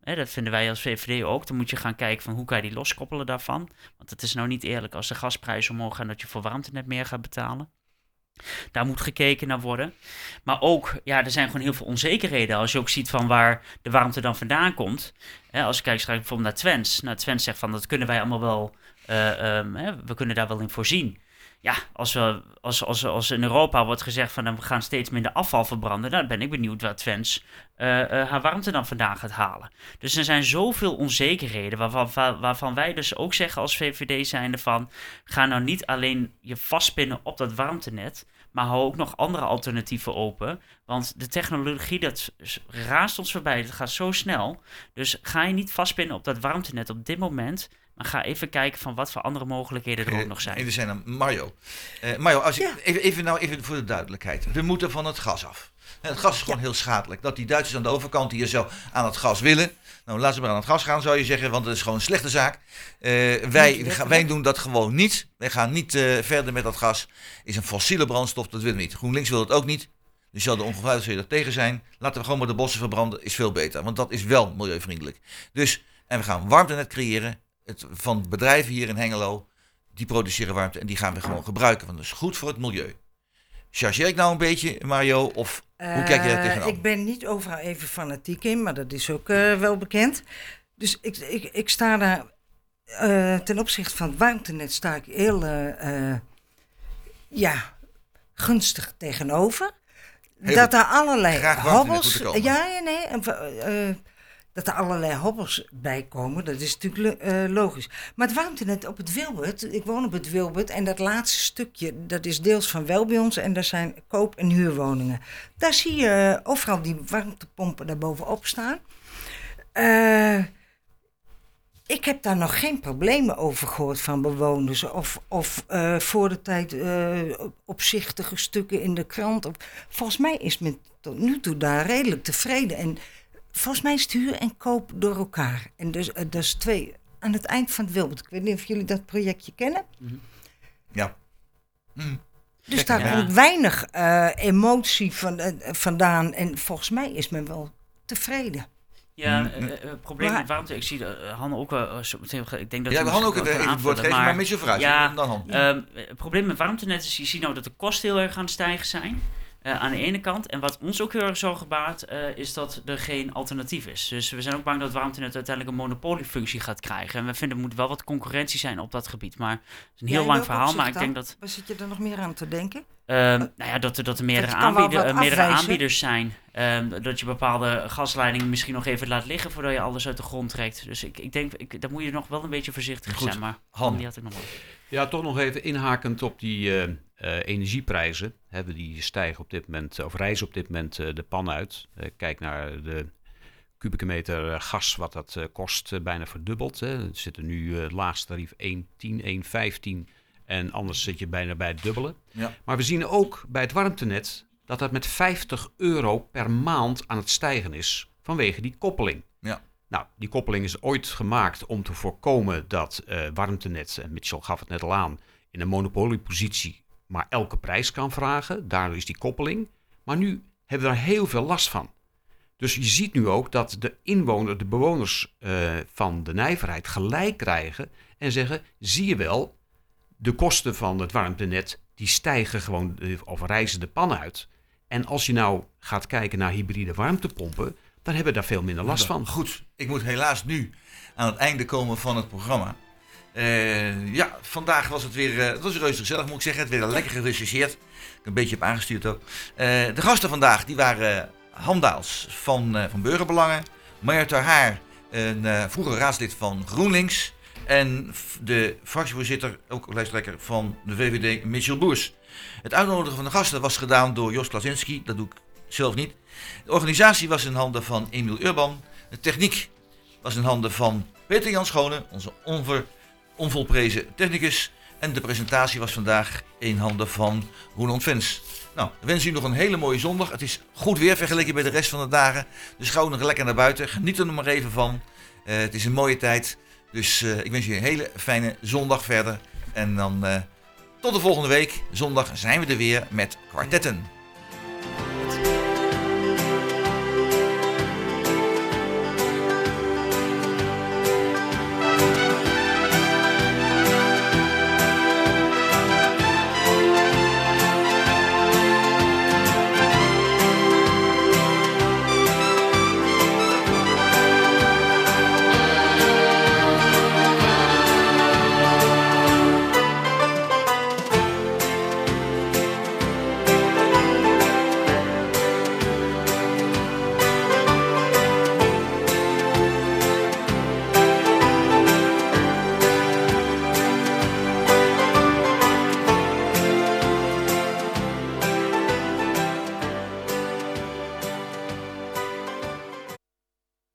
Hè, dat vinden wij als VVD ook. Dan moet je gaan kijken van hoe kan je die loskoppelen daarvan. Want het is nou niet eerlijk als de gasprijzen omhoog gaan dat je voor warmtenet meer gaat betalen. Daar moet gekeken naar worden. Maar ook, ja, er zijn gewoon heel veel onzekerheden. Als je ook ziet van waar de warmte dan vandaan komt. Hè, als je kijkt straks bijvoorbeeld naar Twents. Nou, Twents zegt van dat kunnen wij allemaal wel, eh, ehm, hè, we kunnen daar wel in voorzien. Ja, als, we, als, als, als in Europa wordt gezegd van nou, we gaan steeds minder afval verbranden, dan ben ik benieuwd waar Twents eh, eh, haar warmte dan vandaan gaat halen. Dus er zijn zoveel onzekerheden waarvan, wa- waarvan wij dus ook zeggen als VVD zijnde van ga nou niet alleen je vastpinnen op dat warmtenet, maar hou ook nog andere alternatieven open. Want de technologie, dat raast ons voorbij, dat gaat zo snel. Dus ga je niet vastpinnen op dat warmtenet op dit moment, maar ga even kijken van wat voor andere mogelijkheden er ook nog zijn. Even zijn aan Mario. Eh, Mario, als ik, Ja. even, even, nou, even voor de duidelijkheid. We moeten van het gas af. Het gas is gewoon heel schadelijk. Dat die Duitsers aan de overkant hier zo aan het gas willen. Nou, laten ze maar aan het gas gaan, zou je zeggen. Want dat is gewoon een slechte zaak. Eh, wij, we wij doen dat gewoon niet. Wij gaan niet eh, verder met dat gas. Is een fossiele brandstof, dat willen we niet. GroenLinks wil het ook niet. Dus zal de ongetwijfeld zul je er tegen zijn. Laten we gewoon maar de bossen verbranden. Is veel beter. Want dat is wel milieuvriendelijk. Dus, en we gaan warmtenet creëren. Het, van bedrijven hier in Hengelo. Die produceren warmte en die gaan we gewoon gebruiken. Want dat is goed voor het milieu. Chargeer ik nou een beetje, Mario? Of hoe kijk je daar Eh, tegenaan? Ik ben niet overal even fanatiek in, maar dat is ook eh, wel bekend. Dus ik, ik, ik sta daar eh, ten opzichte van het warmtenet sta ik heel ja, gunstig tegenover. Heel dat er allerlei hobbels. ja, nee. Eh, eh, dat er allerlei hobbels bij komen, dat is natuurlijk eh, logisch. Maar het warmtenet op het Wilbert, ik woon op het Wilbert en dat laatste stukje, dat is deels van wel bij ons en daar zijn koop- en huurwoningen. Daar zie je overal die warmtepompen daarbovenop staan. Eh, ik heb daar nog geen problemen over gehoord van bewoners. Of, of eh, voor de tijd eh, opzichtige stukken in de krant. Volgens mij is men tot nu toe daar redelijk tevreden. En volgens mij is huur en koop door elkaar. En dus, eh, dat is twee aan het eind van het Wilbert. Ik weet niet of jullie dat projectje kennen. Ja. Hm. Dus daar Ja. komt weinig eh, emotie van, eh, vandaan. En volgens mij is men wel tevreden. Ja, eh, het probleem Maar- met warmte, ik zie uh, Han ook wel, zo meteen, ik denk dat Ja, gaan ook het woord geven, maar met je vooruit. Ja, Dan Han. Ehm, het probleem met warmtenet is, je ziet nou dat de kosten heel erg aan het stijgen zijn. Eh, aan de ene kant. En wat ons ook heel erg zorgen baart, eh, is dat er geen alternatief is. Dus we zijn ook bang dat warmtenet uiteindelijk een monopoliefunctie gaat krijgen. En we vinden er moet wel wat concurrentie zijn op dat gebied. Maar het is een heel Ja, lang verhaal, maar ik denk dan? dat... Waar zit je er nog meer aan te denken? Ehm, nou ja, dat, er- dat er meerdere, aanbieder, eh, meerdere aanbieders zijn. Ehm, dat je bepaalde gasleidingen misschien nog even laat liggen voordat je alles uit de grond trekt. Dus ik, ik denk, ik, daar moet je nog wel een beetje voorzichtig Goed. zijn. Maar Han. Han, die had ik nog wel. Ja, toch nog even inhakend op die eh, energieprijzen. Hebben die stijgen op dit moment, of reizen op dit moment eh, de pan uit. Eh, kijk naar de kubieke meter gas, wat dat kost, bijna verdubbeld. Hè. Er zitten nu het laagste tarief 1,10, 1,15 en anders zit je bijna bij het dubbele. Ja. Maar we zien ook bij het warmtenet dat dat met 50 euro per maand aan het stijgen is vanwege die koppeling. Ja. Nou, die koppeling is ooit gemaakt om te voorkomen dat warmtenet, en Mitchell gaf het net al aan, in een monopoliepositie maar elke prijs kan vragen. Daardoor is die koppeling. Maar nu hebben we daar heel veel last van. Dus je ziet nu ook dat de inwoners, de bewoners eh, van de nijverheid gelijk krijgen en zeggen, zie je wel, de kosten van het warmtenet, die stijgen gewoon, eh, of reizen de pan uit. En als je nou gaat kijken naar hybride warmtepompen, dan hebben we daar veel minder last van. Goed, ik moet helaas nu aan het einde komen van het programma. Eh, ja, vandaag was het weer, eh, het was reuze gezellig moet ik zeggen. Het werd lekker gerechercheerd. Ik heb een beetje heb aangestuurd ook. Eh, de gasten vandaag, die waren Han Daals van, van Burgerbelangen. Marja Ter Haar, een vroeger raadslid van GroenLinks. En de fractievoorzitter, ook lijsttrekker van de VVD, Mitchell Boers. Het uitnodigen van de gasten was gedaan door Jos Klasinski. Dat doe ik zelf niet. De organisatie was in handen van Emiel Urban. De techniek was in handen van Peter Jan Schone, onze onver, onvolprezen technicus. En de presentatie was vandaag in handen van Roland Vens. Nou, we wensen u nog een hele mooie zondag. Het is goed weer vergeleken bij de rest van de dagen. Dus ga nog lekker naar buiten. Geniet er nog maar even van. Eh, het is een mooie tijd. Dus eh, ik wens je een hele fijne zondag verder. En dan eh, tot de volgende week. Zondag zijn we er weer met kwartetten.